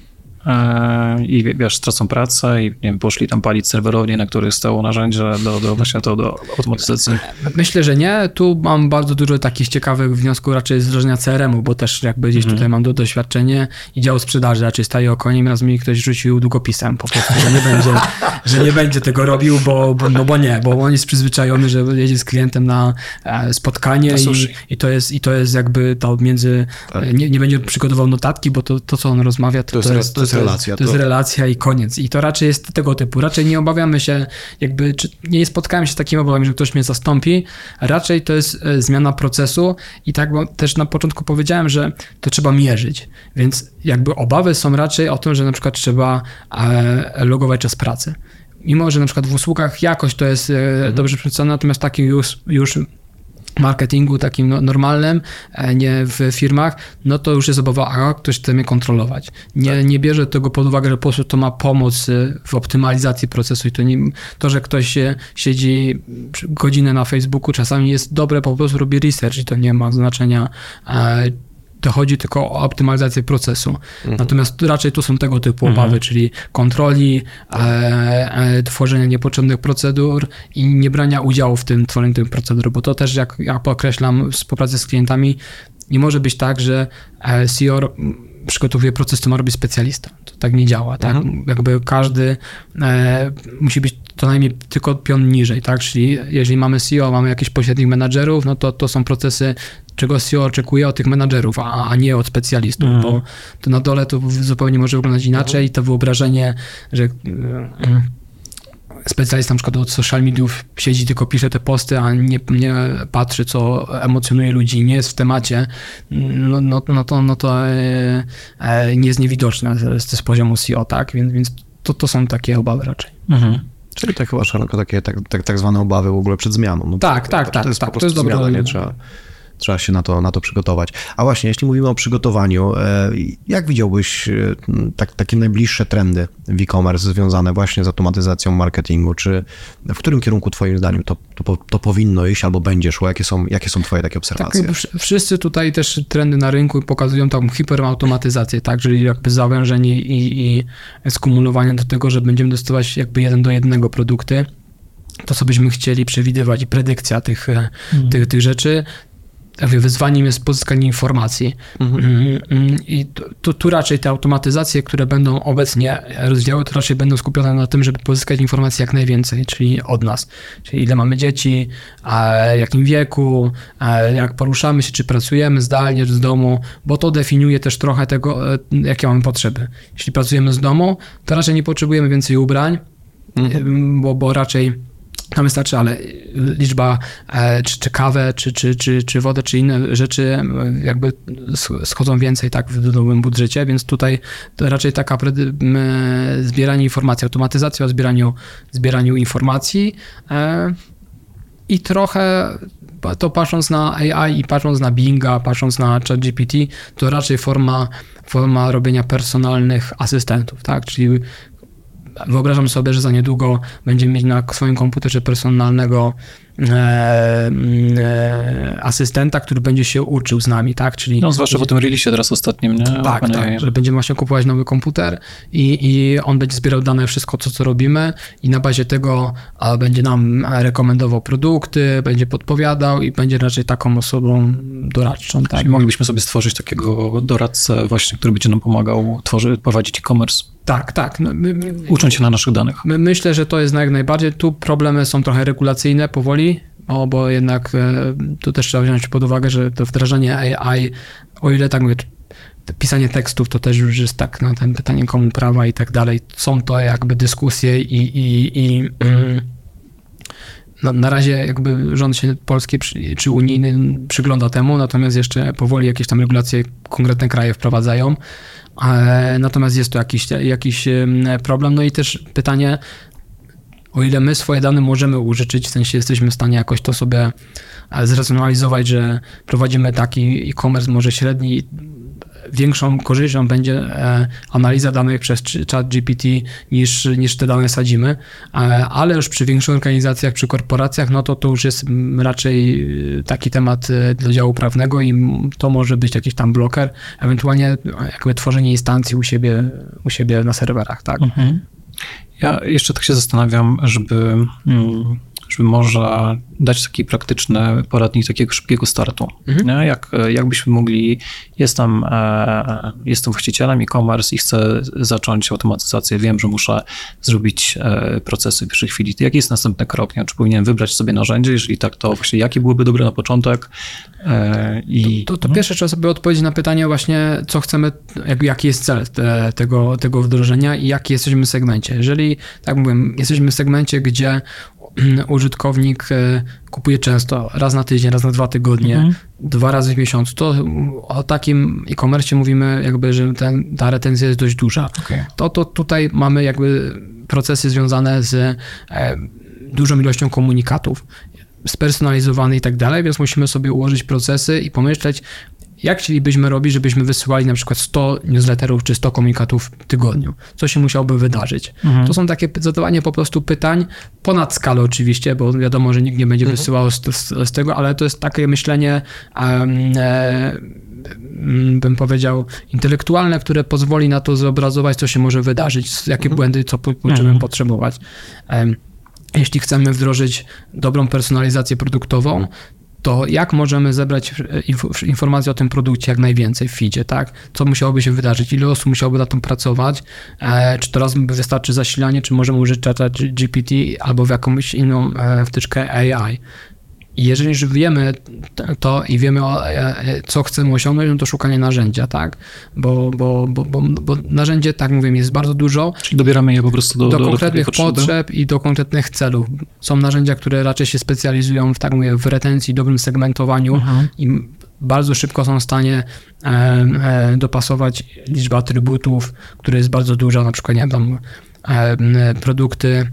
i wie- wiesz, stracą pracę i nie wiem, poszli tam palić serwerownie, na których stało narzędzie do, do właśnie to do automatyzacji. Myślę, że nie. Tu mam bardzo dużo takich ciekawych wniosków raczej z wdrożenia CRM-u, bo też jakby gdzieś tutaj mam do doświadczenie i dział sprzedaży raczej staje okoniem, raz mi ktoś rzucił długopisem po prostu, że nie będzie, że nie będzie tego robił, bo, bo, no bo nie, bo on jest przyzwyczajony, że jedzie z klientem na e, spotkanie Na i, i, to jest, i to jest jakby to między, nie, nie będzie przygotował notatki, bo to, to co on rozmawia, to, To to jest, to jest relacja, To jest to- relacja i koniec. I to raczej jest tego typu. Raczej nie obawiamy się, jakby, czy nie spotkałem się z takimi obawami, że ktoś mnie zastąpi. Raczej to jest e, zmiana procesu i tak bo też na początku powiedziałem, że to trzeba mierzyć. Więc jakby obawy są raczej o tym, że na przykład trzeba e, logować czas pracy. Mimo, że na przykład w usługach jakoś to jest e, dobrze przedstawione, natomiast takim już, już marketingu takim no- normalnym, e, nie w firmach, no to już jest obawa, a ktoś chce mnie kontrolować. Nie, nie bierze tego pod uwagę, że po prostu to ma pomóc e, w optymalizacji procesu i to, nie, to że ktoś się siedzi godzinę na Facebooku, czasami jest dobre, po prostu robi research i to nie ma znaczenia, to chodzi tylko o optymalizację procesu. Natomiast raczej tu są tego typu obawy, czyli kontroli, e, e, tworzenia niepotrzebnych procedur i nie brania udziału w tym tworzeniu tych procedur, bo to też, jak ja podkreślam w współpracy z klientami, nie może być tak, że e, CEO przygotowuje proces, to ma robić specjalista. To tak nie działa, tak? Jakby każdy e, musi być co najmniej tylko pion niżej, tak? Czyli jeżeli mamy CEO, mamy jakichś pośrednich menadżerów, no to to są procesy, czego CEO oczekuje od tych menadżerów, a, a nie od specjalistów, bo to na dole to zupełnie może wyglądać inaczej i to wyobrażenie, że e, specjalista na przykład od social mediów siedzi, tylko pisze te posty, a nie, nie patrzy, co emocjonuje ludzi, nie jest w temacie, no, no, no to, no to e, e, nie jest niewidoczne z, z poziomu CEO, tak? Więc, więc to, to są takie obawy raczej. Mhm. Czyli tak chyba szeroko takie tak, tak, tak zwane obawy w ogóle przed zmianą. No, Tak, tak, to tak, jest tak, po to jest prostu dobre zmiana, nie? rozwiązanie. Trzeba, trzeba się na to, na to przygotować. A właśnie, jeśli mówimy o przygotowaniu, e, jak widziałbyś e, tak, takie najbliższe trendy w e-commerce związane właśnie z automatyzacją marketingu? Czy w którym kierunku twoim zdaniem to, to, to powinno iść albo będzie szło? Jakie są, jakie są twoje takie Tak, obserwacje? wsz- wszyscy tutaj też trendy na rynku pokazują tą hiperautomatyzację, tak, czyli jakby zawężenie i, i skumulowanie do tego, że będziemy dostawać jakby jeden do jednego produkty. To, co byśmy chcieli przewidywać i predykcja tych, e, tych, tych rzeczy. Jakby Wyzwaniem jest pozyskanie informacji. Mm, mm, I tu, tu, raczej te automatyzacje, które będą obecnie rozdziały, to raczej będą skupione na tym, żeby pozyskać informacji jak najwięcej, czyli od nas. Czyli ile mamy dzieci, a jakim wieku, a jak poruszamy się, czy pracujemy zdalnie, czy z domu, bo to definiuje też trochę tego, e, jakie mamy potrzeby. Jeśli pracujemy z domu, to raczej nie potrzebujemy więcej ubrań, Mhm. bo, bo raczej tam wystarczy, ale liczba, e, czy, czy kawę, czy, czy, czy, czy wodę, czy inne rzeczy e, jakby sch- schodzą więcej tak w nowym budżecie, więc tutaj raczej taka zbieranie informacji, automatyzacja o zbieraniu, zbieraniu informacji e, i trochę to patrząc na AI i patrząc na Binga, patrząc na ChatGPT, to raczej forma, forma robienia personalnych asystentów, tak, czyli Wyobrażam sobie, że za niedługo będziemy mieć na swoim komputerze personalnego e, e, asystenta, który będzie się uczył z nami, tak? Czyli No, zwłaszcza po tym releasie teraz ostatnim, nie? tak, Panie- tak, że będziemy właśnie kupować nowy komputer i, i on będzie zbierał dane, wszystko co, co robimy i na bazie tego a, będzie nam rekomendował produkty, będzie podpowiadał i będzie raczej taką osobą doradczą, tak? Czyli moglibyśmy sobie stworzyć takiego doradcę właśnie, który będzie nam pomagał tworzyć, prowadzić e-commerce. Tak, tak. No, my, my, Ucząc się na naszych danych. my, myślę, że to jest jak najbardziej. Tu problemy są trochę regulacyjne powoli, o, bo jednak e, tu też trzeba wziąć pod uwagę, że to wdrażanie AI, o ile tak mówię, pisanie tekstów to też już jest tak, no ten pytanie komu prawa i tak dalej. Są to jakby dyskusje i, i, i mm, no, na razie jakby rząd się polski czy unijny przygląda temu, natomiast jeszcze powoli jakieś tam regulacje konkretne kraje wprowadzają. E, Natomiast jest to jakiś, jakiś em, problem. No i też pytanie, o ile my swoje dane możemy użyczyć, w sensie jesteśmy w stanie jakoś to sobie e, zracjonalizować, że prowadzimy taki e-commerce może średni, większą korzyścią będzie e, analiza danych przez chat GPT niż, niż te dane sadzimy, e, ale już przy większych organizacjach, przy korporacjach, no to to już jest mm, raczej e, taki temat do działu prawnego i to może być jakiś tam bloker, ewentualnie jakby tworzenie instancji u siebie, u siebie na serwerach, tak? Mhm. Ja jeszcze tak się zastanawiam, żeby, mm, żeby może dać taki praktyczny poradnik takiego szybkiego startu. Mhm. Jak, jakbyśmy mogli, jestem, e, jestem właścicielem e-commerce i chcę zacząć automatyzację, wiem, że muszę zrobić e, procesy w pierwszej chwili. To jaki jest następny krok? Nie? Czy powinienem wybrać sobie narzędzie? Jeżeli tak, to właśnie jakie byłyby dobre na początek? E, i, To, to pierwsze trzeba sobie odpowiedzieć na pytanie właśnie, co chcemy, jak, jaki jest cel te, tego, tego wdrożenia i jaki jesteśmy w segmencie. Jeżeli, tak mówię, jesteśmy w segmencie, gdzie użytkownik e, kupuje często, raz na tydzień, raz na dwa tygodnie, Mhm. dwa razy w miesiącu, to o takim e-commerce mówimy jakby, że ten, ta retencja jest dość duża. Okej. To, to tutaj mamy jakby procesy związane z e, dużą ilością komunikatów, spersonalizowane i tak dalej, więc musimy sobie ułożyć procesy i pomyśleć, jak chcielibyśmy robić, żebyśmy wysyłali na przykład 100 newsletterów czy 100 komunikatów w tygodniu? Co się musiałoby wydarzyć? Mhm. To są takie zadawanie po prostu pytań, ponad skalę oczywiście, bo wiadomo, że nikt nie będzie wysyłał z, z, z tego, ale to jest takie myślenie, em, e, bym powiedział, intelektualne, które pozwoli na to zobrazować, co się może wydarzyć, jakie błędy, co będziemy Mhm. potrzebować. Em, Jeśli chcemy wdrożyć dobrą personalizację produktową, to jak możemy zebrać e, inf- informacje o tym produkcie jak najwięcej w feedzie, tak? Co musiałoby się wydarzyć? Ile osób musiałoby na tym pracować? E, czy to raz wystarczy zasilanie, czy możemy użyć czata GPT albo w jakąś inną e, wtyczkę AI? I jeżeli już wiemy to i wiemy, o, e, e, co chcemy osiągnąć, no to szukanie narzędzia, tak? Bo, bo, bo, bo, bo narzędzie, tak mówię, jest bardzo dużo, Czyli dobieramy je po prostu do, do, do, konkretnych potrzeby? potrzeb i do konkretnych celów. Są narzędzia, które raczej się specjalizują w, tak mówię, w retencji, dobrym segmentowaniu Mhm. i bardzo szybko są w stanie e, e, dopasować liczbę atrybutów, która jest bardzo duża, na przykład, nie wiem, tam e, produkty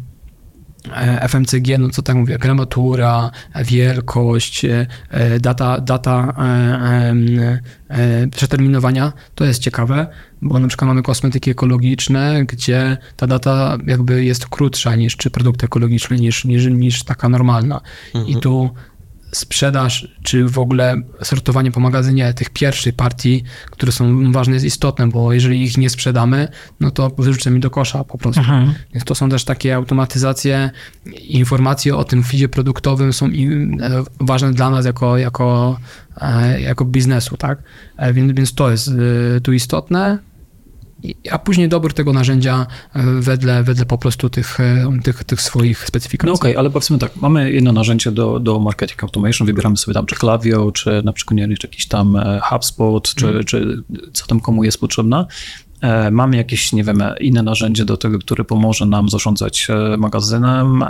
FMCG, no co tak mówię, gramatura, wielkość, e, e, data, data e, e, e, przeterminowania, to jest ciekawe, bo na przykład mamy kosmetyki ekologiczne, gdzie ta data jakby jest krótsza niż czy produkt ekologiczny, niż, niż, niż taka normalna. I tu sprzedaż, czy w ogóle sortowanie po magazynie tych pierwszej partii, które są ważne, jest istotne, bo jeżeli ich nie sprzedamy, no to wyrzucę mi do kosza po prostu. Mhm. Więc to są też takie automatyzacje, informacje o tym feedzie produktowym są e, ważne dla nas jako, jako, e, jako biznesu, tak? E, Więc, więc to jest tu istotne. A później dobór tego narzędzia e, wedle, wedle po prostu tych, e, tych, tych swoich specyfikacji. No okej, ale powiedzmy tak, mamy jedno narzędzie do, do marketing automation, wybieramy sobie tam czy Klaviyo, czy na przykład nie wiem, czy jakiś tam e, HubSpot, czy, Mhm. czy co tam komu jest potrzebne. E, Mamy jakieś, nie wiem, inne narzędzie do tego, które pomoże nam zarządzać magazynem,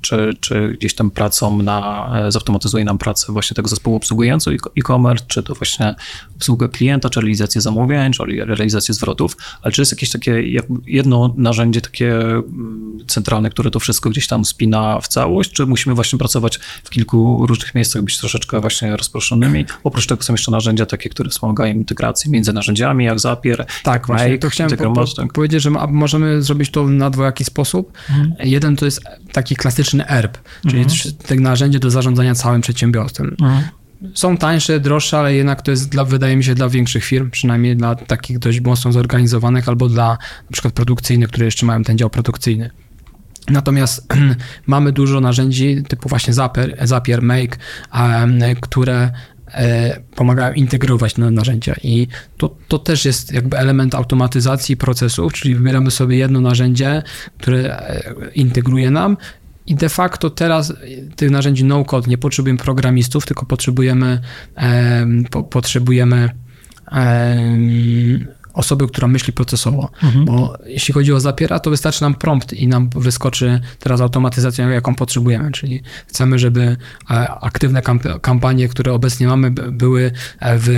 czy, czy gdzieś tam pracą na, e, zautomatyzuje nam pracę właśnie tego zespołu obsługującego e-commerce, czy to właśnie obsługę klienta, czy realizację zamówień, czy realizację zwrotów, ale czy jest jakieś takie jedno narzędzie takie mm, centralne, które to wszystko gdzieś tam spina w całość, czy musimy właśnie pracować w kilku różnych miejscach, być troszeczkę właśnie rozproszonymi? Oprócz tego są jeszcze narzędzia takie, które wspomagają integracji między narzędziami, jak Zapier, Tak, właśnie. To chciałem po, po, powiedzieć, że możemy zrobić to na dwojaki sposób. Mhm. Jeden to jest taki klasyczny ERP, czyli te narzędzie do zarządzania całym przedsiębiorstwem. Mhm. Są tańsze, droższe, ale jednak to jest, dla, wydaje mi się, dla większych firm, przynajmniej dla takich dość mocno zorganizowanych, albo dla na przykład produkcyjnych, które jeszcze mają ten dział produkcyjny. Natomiast mamy dużo narzędzi typu właśnie Zapier, Zapier Make, które e, pomagają integrować na narzędzia i to, to też jest jakby element automatyzacji procesów, czyli wybieramy sobie jedno narzędzie, które e, integruje nam i de facto teraz tych narzędzi no-code nie potrzebujemy programistów, tylko potrzebujemy, em, po, potrzebujemy em, osoby, która myśli procesowo. Bo jeśli chodzi o Zapiera, to wystarczy nam prompt i nam wyskoczy teraz automatyzacja, jaką potrzebujemy. Czyli chcemy, żeby e, aktywne kamp- kampanie, które obecnie mamy, by- były e, w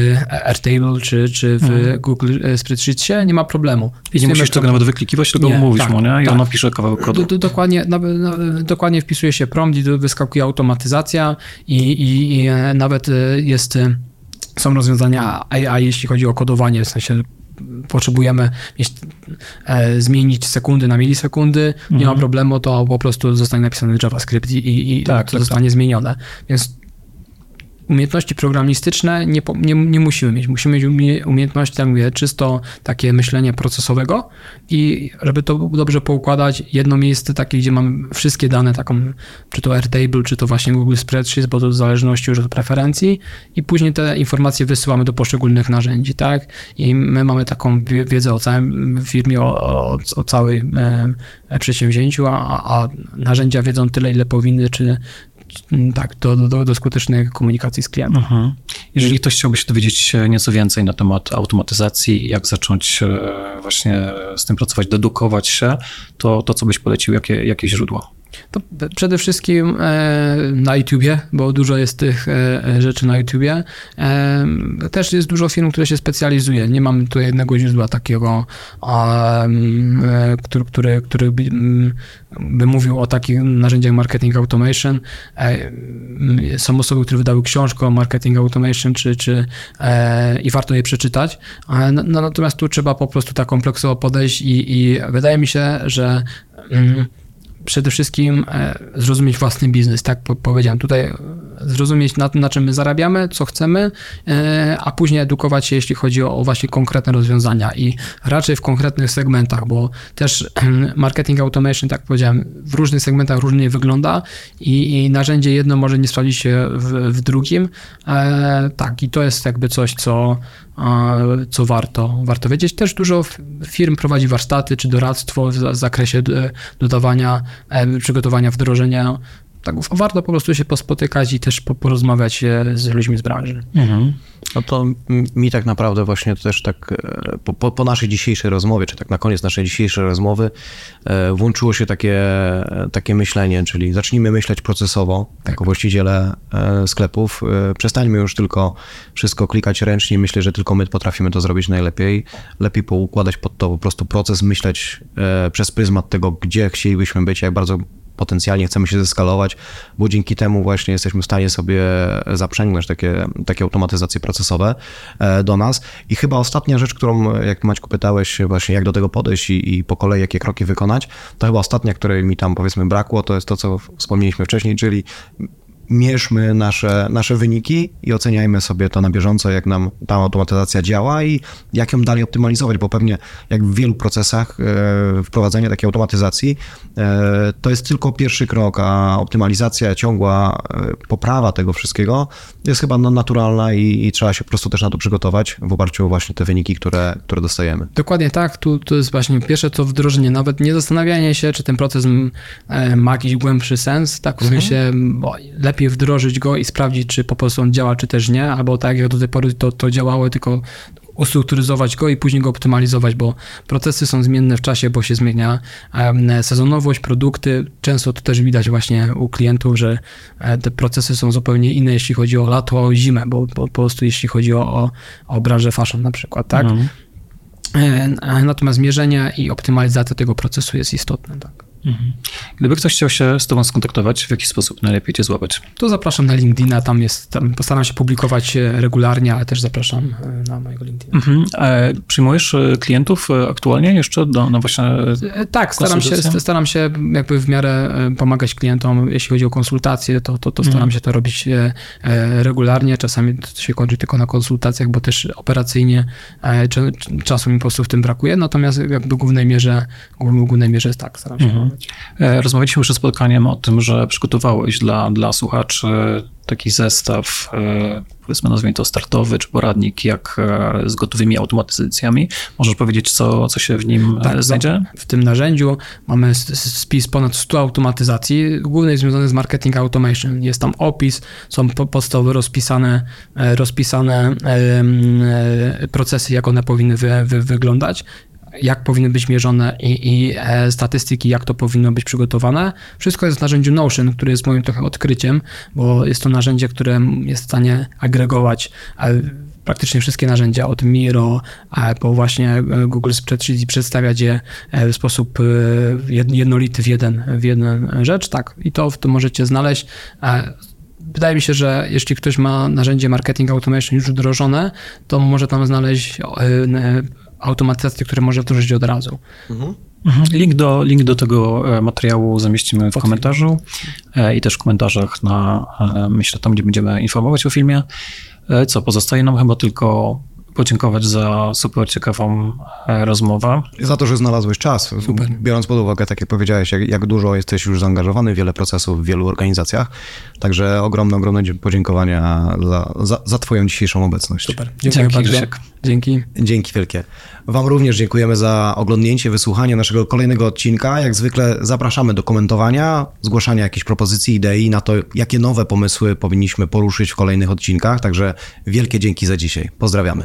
Airtable czy, czy w Google Spreadsheetie, nie ma problemu. I nie musisz tego nawet wyklikiwać, tylko Nie, mówisz tak, mu, nie? I tak. ono pisze kawałek kodu. Do, do, dokładnie, na, na, dokładnie wpisuje się prompt i wyskakuje automatyzacja i, i, i e, nawet e, jest, e, są rozwiązania AI, jeśli chodzi o kodowanie, w sensie potrzebujemy mieć, e, zmienić sekundy na milisekundy, nie ma problemu, to po prostu zostanie napisany JavaScript i, i, Tak, to tak, zostanie zmienione. Więc umiejętności programistyczne nie, nie, nie musimy mieć. Musimy mieć umie, umiejętności, tak mówię, czysto takie myślenie procesowego i żeby to dobrze poukładać, jedno miejsce takie, gdzie mamy wszystkie dane, taką, czy to Airtable, czy to właśnie Google Spreadsheet, bo to w zależności już od preferencji i później te informacje wysyłamy do poszczególnych narzędzi, tak? I my mamy taką wie- wiedzę o całym firmie, o, o, o całym e, przedsięwzięciu, a, a narzędzia wiedzą tyle, ile powinny, czy- tak, do, do, do skutecznej komunikacji z klientem. Mhm. Jeżeli ktoś chciałby się dowiedzieć nieco więcej na temat automatyzacji, jak zacząć e, właśnie z tym pracować, dedukować się, to, to co byś polecił, jakie, jakie źródła? To przede wszystkim e, na YouTubie, bo dużo jest tych e, rzeczy na YouTubie. E, też jest dużo firm, które się specjalizuje. Nie mam tu jednego źródła takiego, który, który, który by, by mówił o takich narzędziach marketing automation. Są osoby, które wydały książkę o marketing automation, czy, czy, i warto je przeczytać. No, no, natomiast tu trzeba po prostu tak kompleksowo podejść i, i wydaje mi się, że mm, przede wszystkim e, zrozumieć własny biznes, tak po, powiedziałem. Tutaj e, zrozumieć na, na czym my zarabiamy, co chcemy, e, a później edukować się, jeśli chodzi o, właśnie konkretne rozwiązania i raczej w konkretnych segmentach, bo też marketing automation, tak powiedziałem, w różnych segmentach różnie wygląda i, i narzędzie jedno może nie sprawdzić się w, w drugim. Tak, i to jest jakby coś, co, co warto, warto wiedzieć. Też dużo firm prowadzi warsztaty czy doradztwo w za- zakresie e, dodawania, e, przygotowania wdrożenia. Tak, warto po prostu się pospotykać i też po, porozmawiać z ludźmi z branży. No to mi tak naprawdę właśnie też tak e, po, po, naszej dzisiejszej rozmowie, czy tak na koniec naszej dzisiejszej rozmowy e, włączyło się takie, e, takie myślenie, czyli zacznijmy myśleć procesowo, jako właściciele sklepów. Przestańmy już tylko wszystko klikać ręcznie myślę, że tylko my potrafimy to zrobić najlepiej. Lepiej poukładać pod to po prostu proces, myśleć przez pryzmat tego, gdzie chcielibyśmy być, jak bardzo potencjalnie chcemy się zeskalować, bo dzięki temu właśnie jesteśmy w stanie sobie zaprzęgnąć takie, takie automatyzacje procesowe e, do nas. I chyba ostatnia rzecz, którą, jak Maćku pytałeś właśnie, jak do tego podejść i, i po kolei jakie kroki wykonać, to chyba ostatnia, której mi tam powiedzmy brakło, to jest to, co wspomnieliśmy wcześniej, czyli mierzmy nasze, nasze wyniki i oceniajmy sobie to na bieżąco, jak nam ta automatyzacja działa i jak ją dalej optymalizować, bo pewnie jak w wielu procesach e, wprowadzenie takiej automatyzacji e, to jest tylko pierwszy krok, a optymalizacja, ciągła e, poprawa tego wszystkiego jest chyba naturalna i, i trzeba się po prostu też na to przygotować w oparciu o właśnie te wyniki, które, które dostajemy. Dokładnie tak, tu, tu jest właśnie pierwsze to wdrożenie, nawet nie zastanawianie się, czy ten proces e, ma jakiś głębszy sens, tak w sensie bo lepiej wdrożyć go i sprawdzić, czy po prostu on działa, czy też nie, albo tak jak do tej pory to, to działało, tylko ustrukturyzować go i później go optymalizować, bo procesy są zmienne w czasie, bo się zmienia sezonowość, produkty. Często to też widać właśnie u klientów, że e, te procesy są zupełnie inne, jeśli chodzi o lato, o zimę, bo, po prostu jeśli chodzi o, o, branżę fashion na przykład, tak? E, Natomiast mierzenie i optymalizacja tego procesu jest istotne. Tak. Gdyby ktoś chciał się z tobą skontaktować, w jaki sposób najlepiej cię złapać? To zapraszam na LinkedIna, tam jest, tam postaram się publikować e, regularnie, ale też zapraszam e, na mojego LinkedIna. Mhm. E, przyjmujesz klientów aktualnie jeszcze do, no właśnie... E, Tak, staram się, staram się jakby w miarę pomagać klientom, jeśli chodzi o konsultacje, to, to, to staram się to robić regularnie. Czasami to się kończy tylko na konsultacjach, bo też operacyjnie cza- czasu mi po prostu w tym brakuje, natomiast jakby w głównej mierze, w głównej mierze tak, staram się. E, Rozmawialiśmy przed spotkaniem o tym, że przygotowałeś dla, dla słuchaczy taki zestaw, e, powiedzmy nazwijmy to startowy czy poradnik, jak e, z gotowymi automatyzacjami. Możesz powiedzieć, co, co się w nim Tak, e, znajdzie? W tym narzędziu mamy spis ponad 100 automatyzacji, głównie związane z marketing automation. Jest tam opis, są po- podstawowe rozpisane, e, rozpisane e, procesy, jak one powinny wy, wy, wyglądać jak powinny być mierzone i, i e, statystyki, jak to powinno być przygotowane. Wszystko jest w narzędziu Notion, które jest moim trochę odkryciem, bo jest to narzędzie, które jest w stanie agregować e, praktycznie wszystkie narzędzia od Miro, po właśnie e, Google Spreadsheet i przedstawiać je e, w sposób jed- jednolity w jeden, w jeden rzecz. Tak, i to, to możecie znaleźć. Wydaje mi się, że jeśli ktoś ma narzędzie marketing automation już wdrożone, to może tam znaleźć automatyzacje, które może wdrożyć od razu. Mhm. Link, do, link do tego e, materiału zamieścimy w komentarzu e, i też w komentarzach na, e, myślę, tam, gdzie będziemy informować o filmie. Co, pozostaje nam chyba tylko podziękować za super ciekawą e, rozmowę. Za to, że znalazłeś czas. Super. Biorąc pod uwagę, tak jak powiedziałeś, jak, jak dużo jesteś już zaangażowany, wiele procesów w wielu organizacjach. Także ogromne, ogromne podziękowania za, za, za Twoją dzisiejszą obecność. Super. Dziękuję Dzięki, bardzo. Dzięki. Dzięki wielkie. Wam również dziękujemy za oglądnięcie, wysłuchanie naszego kolejnego odcinka. Jak zwykle zapraszamy do komentowania, zgłaszania jakichś propozycji, idei na to, jakie nowe pomysły powinniśmy poruszyć w kolejnych odcinkach. Także wielkie dzięki za dzisiaj. Pozdrawiamy.